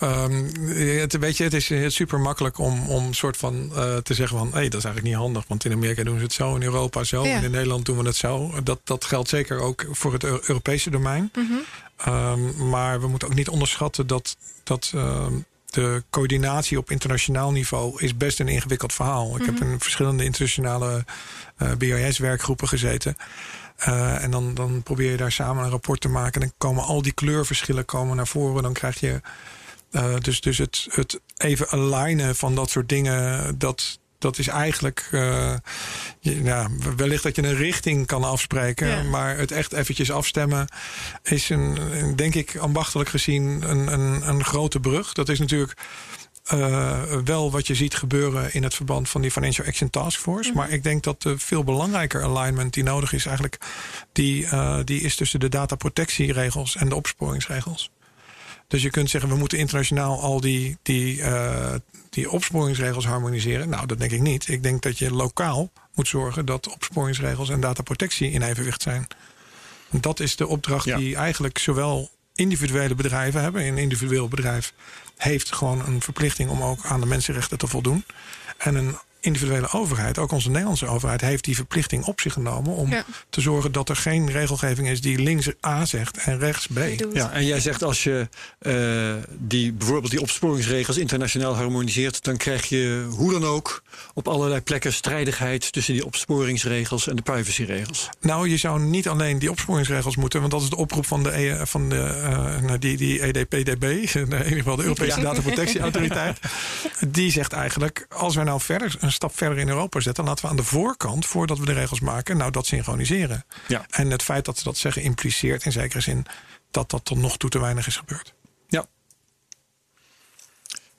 Speaker 3: Um, het, weet je, het is, super makkelijk om, om soort van uh, te zeggen van... hé, hey, dat is eigenlijk niet handig, want in Amerika doen ze het zo... in Europa zo, ja. en in Nederland doen we het zo. Dat, dat geldt zeker ook voor het Europese domein. Mm -hmm. um, maar we moeten ook niet onderschatten dat... dat uh, de coördinatie op internationaal niveau is best een ingewikkeld verhaal. Mm -hmm. Ik heb in verschillende internationale uh, BIS-werkgroepen gezeten... Uh, en dan, dan probeer je daar samen een rapport te maken. En dan komen al die kleurverschillen komen naar voren. Dan krijg je uh, dus dus het, het even alignen van dat soort dingen, dat, dat is eigenlijk, uh, ja, wellicht dat je een richting kan afspreken, ja. maar het echt eventjes afstemmen is een, denk ik, ambachtelijk gezien een, een, een grote brug. Dat is natuurlijk uh, wel wat je ziet gebeuren in het verband van die Financial Action Task Force. Mm -hmm. Maar ik denk dat de veel belangrijker alignment die nodig is, eigenlijk, die, uh, die is tussen de dataprotectieregels en de opsporingsregels. Dus je kunt zeggen, we moeten internationaal al die, die, uh, die opsporingsregels harmoniseren. Nou, dat denk ik niet. Ik denk dat je lokaal moet zorgen dat opsporingsregels en dataprotectie in evenwicht zijn. Dat is de opdracht ja. die eigenlijk zowel individuele bedrijven hebben. Een individueel bedrijf heeft gewoon een verplichting om ook aan de mensenrechten te voldoen. En een individuele overheid, ook onze Nederlandse overheid, heeft die verplichting op zich genomen om ja. te zorgen dat er geen regelgeving is die links A zegt en rechts B.
Speaker 1: Ja, en jij zegt als je uh, die, bijvoorbeeld die opsporingsregels internationaal harmoniseert, dan krijg je hoe dan ook op allerlei plekken strijdigheid tussen die opsporingsregels en de privacyregels.
Speaker 3: Nou, je zou niet alleen die opsporingsregels moeten, want dat is de oproep van de, e, van de uh, die, die EDPDB, <laughs> in ieder geval de Europese ja. Dataprotectieautoriteit. <laughs> die zegt eigenlijk, als wij nou verder een stap verder in Europa zetten, laten we aan de voorkant, voordat we de regels maken, nou dat synchroniseren.
Speaker 1: Ja.
Speaker 3: En het feit dat ze dat zeggen impliceert in zekere zin dat dat tot nog toe te weinig is gebeurd.
Speaker 1: Ja.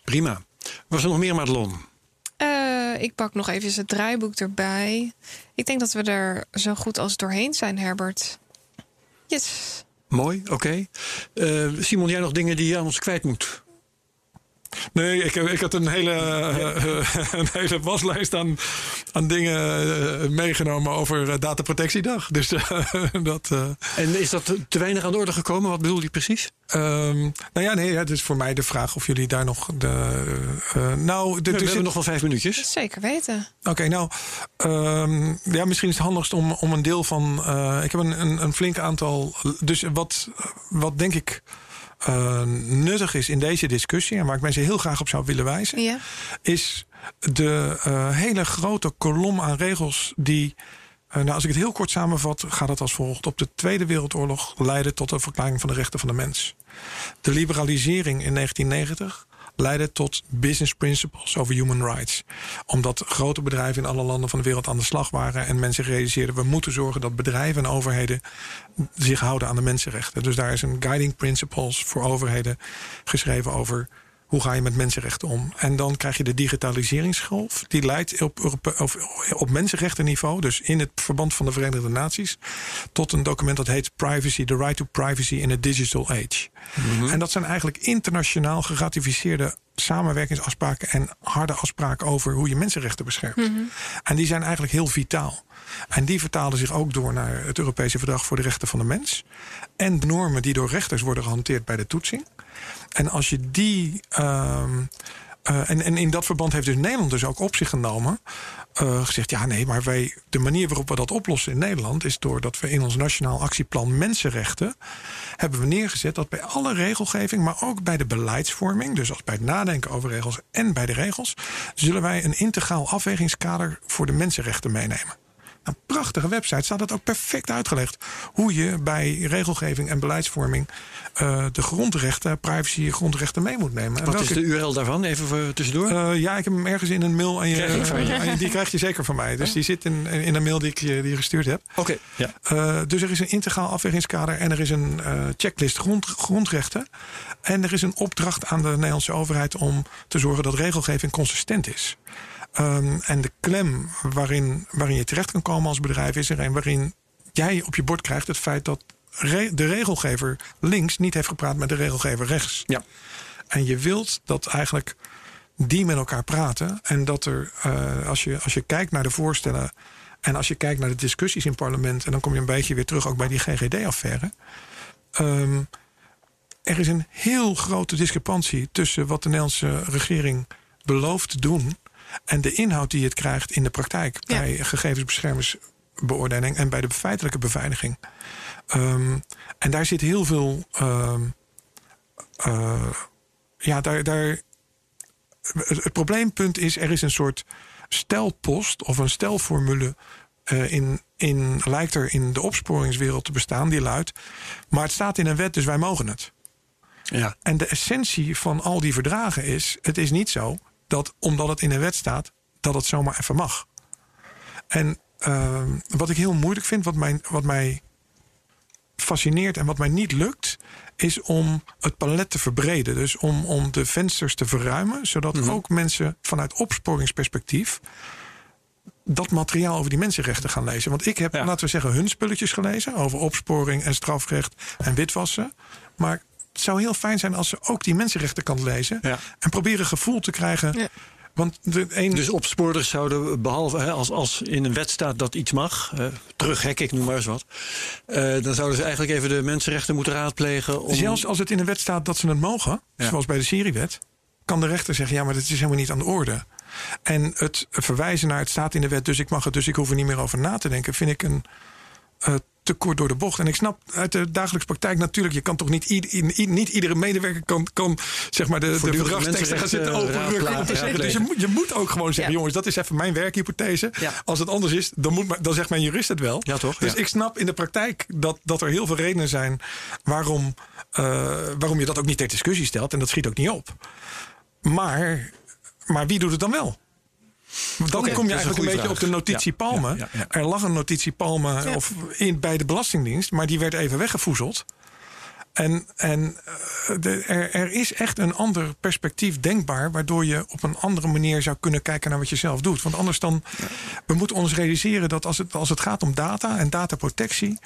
Speaker 1: Prima. Was er nog meer, Madelon?
Speaker 2: Uh, ik pak nog even het draaiboek erbij. Ik denk dat we er zo goed als doorheen zijn, Herbert. Yes.
Speaker 1: Mooi, oké. Okay. Uh, Simon, jij nog dingen die je aan ons kwijt moet?
Speaker 3: Nee, ik, ik had een hele, uh, <laughs> een hele waslijst aan, aan dingen uh, meegenomen over Dataprotectiedag. Dus <laughs> dat.
Speaker 1: En is dat te weinig aan de orde gekomen? Wat bedoel je precies?
Speaker 3: Um, nou ja, nee, het is voor mij de vraag of jullie daar nog de. nou,
Speaker 1: de, we, we hebben nog wel vijf minuutjes.
Speaker 2: Zeker weten.
Speaker 3: Oké, okay, nou, um, ja, misschien is het handigst om, om een deel van. ik heb een, een, een flink aantal. Dus wat, wat denk ik uh, nuttig is in deze discussie, en waar ik mensen heel graag op zou willen wijzen,
Speaker 2: ja.
Speaker 3: is de uh, hele grote kolom aan regels die. Uh, nou, als ik het heel kort samenvat, gaat het als volgt. Op de Tweede Wereldoorlog leidde tot de verklaring van de rechten van de mens. De liberalisering in 1990 leidde tot business principles over human rights. Omdat grote bedrijven in alle landen van de wereld aan de slag waren en mensen realiseerden: we moeten zorgen dat bedrijven en overheden zich houden aan de mensenrechten. Dus daar is een guiding principles voor overheden geschreven over Hoe ga je met mensenrechten om? En dan krijg je de digitaliseringsgolf. Die leidt op, op, op, op mensenrechtenniveau, dus in het verband van de Verenigde Naties, tot een document dat heet Privacy, the Right to Privacy in a Digital Age. En dat zijn eigenlijk internationaal geratificeerde samenwerkingsafspraken en harde afspraken over hoe je mensenrechten beschermt. En die zijn eigenlijk heel vitaal. En die vertalen zich ook door naar het Europese Verdrag voor de Rechten van de Mens. En de normen die door rechters worden gehanteerd bij de toetsing. En als je die. ehm, eh, en, in dat verband heeft dus Nederland dus ook op zich genomen. eh, gezegd, ja nee, maar wij, de manier waarop we dat oplossen in Nederland... is doordat we in ons Nationaal Actieplan Mensenrechten... hebben we neergezet dat bij alle regelgeving... maar ook bij de beleidsvorming, dus als bij het nadenken over regels... en bij de regels, zullen wij een integraal afwegingskader... voor de mensenrechten meenemen. Een prachtige website staat het ook perfect uitgelegd. Hoe je bij regelgeving en beleidsvorming eh, de grondrechten, privacy en grondrechten mee moet nemen. En
Speaker 1: Wat is de URL daarvan? Even voor tussendoor.
Speaker 3: Eh, ja, ik heb hem ergens in een mail aan je.
Speaker 1: Krijg
Speaker 3: die krijg je zeker van mij. Dus die zit in, in een mail die ik je die je gestuurd heb.
Speaker 1: Oké. Ja.
Speaker 3: Eh, dus er is een integraal afwegingskader en er is een checklist grond, grondrechten. En er is een opdracht aan de Nederlandse overheid om te zorgen dat regelgeving consistent is. Ehm, en de klem waarin, waarin je terecht kan komen als bedrijf is er een waarin jij op je bord krijgt het feit dat re- de regelgever links niet heeft gepraat met de regelgever rechts.
Speaker 1: Ja.
Speaker 3: En je wilt dat eigenlijk die met elkaar praten. En dat er, eh, als, je, als je kijkt naar de voorstellen. En als je kijkt naar de discussies in het parlement. En dan kom je een beetje weer terug ook bij die GGD-affaire. Ehm, er is een heel grote discrepantie tussen wat de Nederlandse regering belooft te doen. En de inhoud die het krijgt in de praktijk.
Speaker 2: Ja.
Speaker 3: Bij gegevensbeschermersbeoordeling en bij de feitelijke beveiliging. Ehm, en daar zit heel veel. ehm, eh, ja, daar, daar, het, het probleempunt is, er is een soort stelpost of een stelformule eh, in, in, lijkt er in de opsporingswereld te bestaan, die luidt. Maar het staat in een wet, dus wij mogen het.
Speaker 1: Ja.
Speaker 3: En de essentie van al die verdragen is: het is niet zo dat omdat het in een wet staat, dat het zomaar even mag. En ehm, wat ik heel moeilijk vind, wat mij, wat mij fascineert en wat mij niet lukt, is om het palet te verbreden. Dus om, om de vensters te verruimen, zodat ook mensen vanuit opsporingsperspectief dat materiaal over die mensenrechten gaan lezen. Want ik heb,
Speaker 1: Ja.
Speaker 3: laten we zeggen, hun spulletjes gelezen over opsporing en strafrecht en witwassen. Maar het zou heel fijn zijn als ze ook die mensenrechtenkant lezen
Speaker 1: Ja.
Speaker 3: en proberen gevoel te krijgen.
Speaker 2: Ja.
Speaker 3: Want de een,
Speaker 1: Dus opsporers zouden, behalve hè, als, als in een wet staat dat iets mag, eh, terughek, ik noem maar eens wat, eh, dan zouden ze eigenlijk even de mensenrechten moeten raadplegen. Om,
Speaker 3: Zelfs als het in een wet staat dat ze het mogen,
Speaker 1: Ja.
Speaker 3: zoals bij de Syriëwet, kan de rechter zeggen: ja, maar dat is helemaal niet aan de orde. En het verwijzen naar het staat in de wet, dus ik mag het, dus ik hoef er niet meer over na te denken, vind ik een eh, te kort door de bocht. En ik snap uit de dagelijkse praktijk natuurlijk, je kan toch niet, niet iedere medewerker kan, kan zeg maar de, de verdragsteksten gaan zitten overrukken.
Speaker 1: raadplegen.
Speaker 3: Dus, je, moet, je moet ook gewoon zeggen,
Speaker 2: Ja.
Speaker 3: jongens, dat is even mijn werkhypothese.
Speaker 1: Ja.
Speaker 3: Als het anders is, dan, moet, maar- dan zegt mijn jurist het wel.
Speaker 1: Ja, toch?
Speaker 3: Dus ik snap in de praktijk dat, dat er heel veel redenen zijn waarom, eh, waarom je dat ook niet ter discussie stelt. En dat schiet ook niet op. Maar, maar wie doet het dan wel? Dan kom je
Speaker 1: een
Speaker 3: eigenlijk een beetje
Speaker 1: vraag.
Speaker 3: op de notitie
Speaker 1: Ja,
Speaker 3: Palme.
Speaker 1: ja, ja, ja.
Speaker 3: Er lag een notitie Palme
Speaker 2: Ja.
Speaker 3: of in, bij de Belastingdienst, maar die werd even weggevoezeld. En, en eh, de, er, er is echt een ander perspectief denkbaar, waardoor je op een andere manier zou kunnen kijken naar wat je zelf doet. Want anders dan, we moeten ons realiseren dat als het, als het gaat om data en dataprotectie,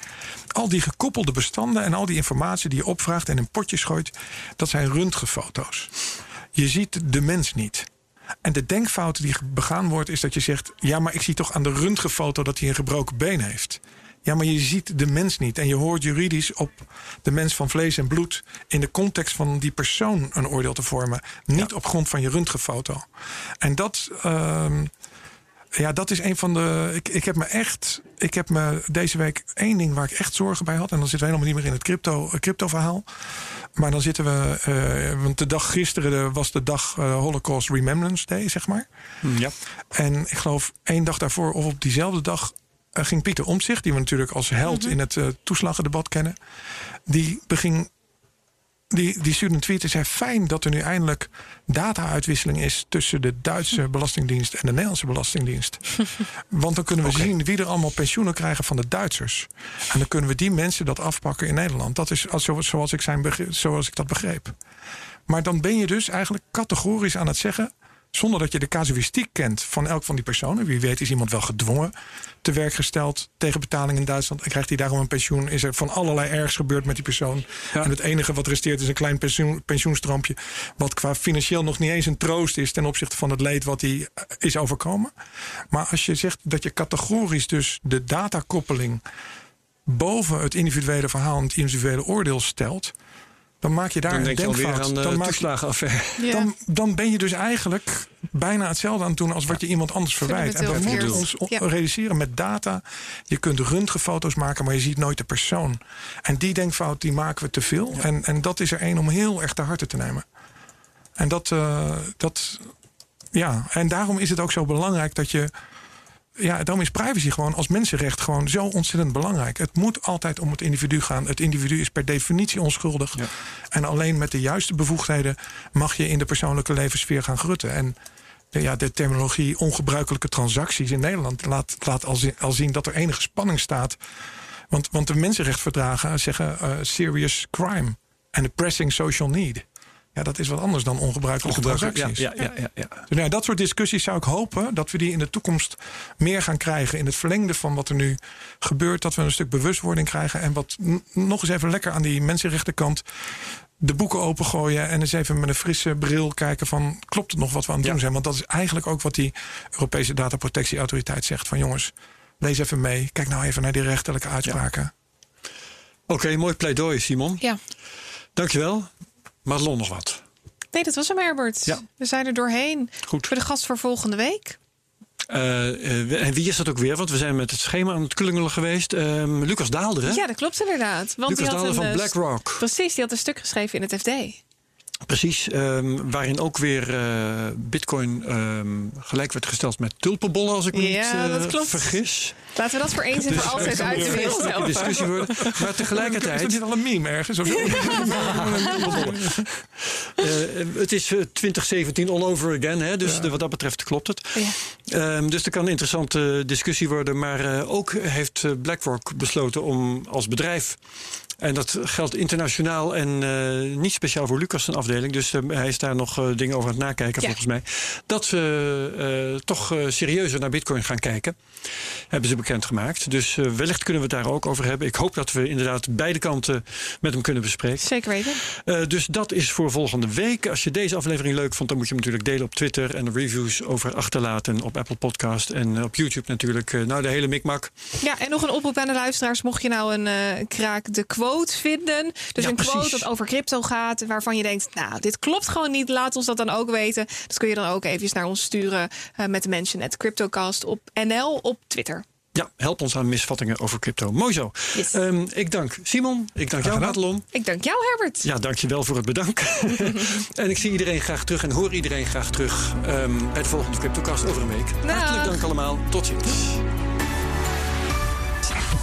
Speaker 3: al die gekoppelde bestanden en al die informatie die je opvraagt en in potjes gooit, dat zijn röntgenfoto's. Je ziet de mens niet. En de denkfout die begaan wordt is dat je zegt: ja, maar ik zie toch aan de röntgenfoto dat hij een gebroken been heeft. Ja, maar je ziet de mens niet. En je hoort juridisch op de mens van vlees en bloed. in de context van die persoon een oordeel te vormen. Niet op grond van je röntgenfoto. En dat. ehm, ja, dat is een van de. Ik, ik heb me echt. Ik heb me deze week één ding waar ik echt zorgen bij had. En dan zitten we helemaal niet meer in het crypto, eh, crypto-verhaal. Maar dan zitten we. eh, want de dag gisteren was de dag eh, Holocaust Remembrance Day, zeg maar.
Speaker 1: Ja.
Speaker 3: En ik geloof één dag daarvoor of op diezelfde dag ging Pieter Omtzigt, die we natuurlijk als held in het toeslagendebat kennen, die beging. Die, die stuurde een tweet en zei: Fijn dat er nu eindelijk data-uitwisseling is tussen de Duitse <laughs> Belastingdienst en de Nederlandse Belastingdienst. Want dan kunnen we <laughs> zien wie er allemaal pensioenen krijgen van de Duitsers. En dan kunnen we die mensen dat afpakken in Nederland. Dat is als- zoals ik, zijn zoals ik dat begreep. Maar dan ben je dus eigenlijk categorisch aan het zeggen zonder dat je de casuïstiek kent van elk van die personen. Wie weet is iemand wel gedwongen te werk gesteld tegen betaling in Duitsland. En krijgt hij daarom een pensioen? Is er van allerlei ergs gebeurd met die persoon? En het enige wat resteert is een klein pensioen, pensioenstroompje. Wat qua financieel nog niet eens een troost is ten opzichte van het leed wat hij eh, is overkomen. Maar als je zegt dat je categorisch dus de datakoppeling boven het individuele verhaal en het individuele oordeel stelt dan maak je daar
Speaker 1: dan
Speaker 3: een denkfout.
Speaker 1: Aan de
Speaker 3: dan, maak
Speaker 1: je,
Speaker 3: dan, dan ben je dus eigenlijk bijna hetzelfde aan het doen als wat je iemand anders verwijt. En we moeten ons ja. realiseren met data. Je kunt röntgenfoto's maken, maar je ziet nooit de persoon. En die denkfout die maken we te veel. En, en dat is er één om heel erg te harte te nemen. En dat, uh, dat, ja, en daarom is het ook zo belangrijk dat je ja, daarom is privacy gewoon als mensenrecht gewoon zo ontzettend belangrijk. Het moet altijd om het individu gaan. Het individu is per definitie onschuldig. Ja. En alleen met de juiste bevoegdheden mag je in de persoonlijke levenssfeer gaan grutten. En ja, de terminologie ongebruikelijke transacties in Nederland laat, laat al, zien, al zien dat er enige spanning staat. Want, want de mensenrechtverdragen zeggen uh, serious crime en a pressing social need. Ja, dat is wat anders dan ongebruikelijke transacties.
Speaker 1: Ja, ja, ja, ja,
Speaker 3: Dus nou, dat soort discussies zou ik hopen dat we die in de toekomst meer gaan krijgen. In het verlengde van wat er nu gebeurt. Dat we een stuk bewustwording krijgen. En wat nog eens even lekker aan die mensenrechtenkant de boeken opengooien en eens even met een frisse bril kijken van klopt het nog wat we aan het doen zijn? Want dat is eigenlijk ook wat die Europese dataprotectieautoriteit zegt van jongens, lees even mee, kijk nou even naar die rechterlijke uitspraken.
Speaker 1: Oké, mooi pleidooi Simon.
Speaker 2: Ja.
Speaker 1: Dankjewel. Madelon nog wat?
Speaker 2: Nee, dat was hem, Herbert.
Speaker 1: Ja.
Speaker 2: We zijn er doorheen.
Speaker 1: Goed.
Speaker 2: Voor de gast voor volgende week.
Speaker 1: Uh, en wie is dat ook weer? Want we zijn met het schema aan het klungelen geweest. Uh, Lucas Daalder, hè?
Speaker 2: Ja, dat klopt inderdaad. Want
Speaker 1: Lucas Daalder van BlackRock.
Speaker 2: Precies, die had een stuk geschreven in het FD.
Speaker 1: Precies, um, waarin ook weer uh, bitcoin um, gelijk werd gesteld met tulpenbollen, als ik me
Speaker 2: ja,
Speaker 1: niet
Speaker 2: dat klopt.
Speaker 1: vergis.
Speaker 2: Laten we dat voor eens en voor altijd uitwisselen.
Speaker 1: Een discussie worden. Maar tegelijkertijd...
Speaker 3: Is dit al een meme ergens? Of <laughs>
Speaker 1: het is 2017 all over again, hè, dus ja. wat dat betreft klopt het.
Speaker 2: Ja.
Speaker 1: Um, dus er kan een interessante discussie worden. Maar uh, ook heeft BlackRock besloten om als bedrijf en dat geldt internationaal en uh, niet speciaal voor Lucas' zijn afdeling. Dus uh, hij is daar nog uh, dingen over aan het nakijken, ja. volgens mij. Dat ze toch serieuzer naar Bitcoin gaan kijken. Hebben ze bekendgemaakt. Dus wellicht kunnen we het daar ook over hebben. Ik hoop dat we inderdaad beide kanten met hem kunnen bespreken.
Speaker 2: Zeker weten.
Speaker 1: dus dat is voor volgende week. Als je deze aflevering leuk vond, dan moet je hem natuurlijk delen op Twitter. En reviews over achterlaten op Apple Podcast. En op YouTube natuurlijk. nou, de hele mikmak.
Speaker 2: Ja, en nog een oproep aan de luisteraars. Mocht je nou een kraak de quote vinden. Dus
Speaker 1: ja,
Speaker 2: een
Speaker 1: precies.
Speaker 2: quote dat over crypto gaat. Waarvan je denkt, nou, dit klopt gewoon niet. Laat ons dat dan ook weten. Dat kun je dan ook even naar ons sturen. Uh, met de mention at CryptoCast op NL op Twitter.
Speaker 1: Ja, help ons aan misvattingen over crypto. Mooi zo.
Speaker 2: Yes.
Speaker 1: Um, ik dank Simon. Ik dank jou, Madelon.
Speaker 2: Ik dank jou, Herbert.
Speaker 1: Ja, dank je wel voor het bedank. <laughs> en ik zie iedereen graag terug en hoor iedereen graag terug um, bij de volgende CryptoCast over een week.
Speaker 2: Dag.
Speaker 1: Hartelijk dank allemaal. Tot ziens.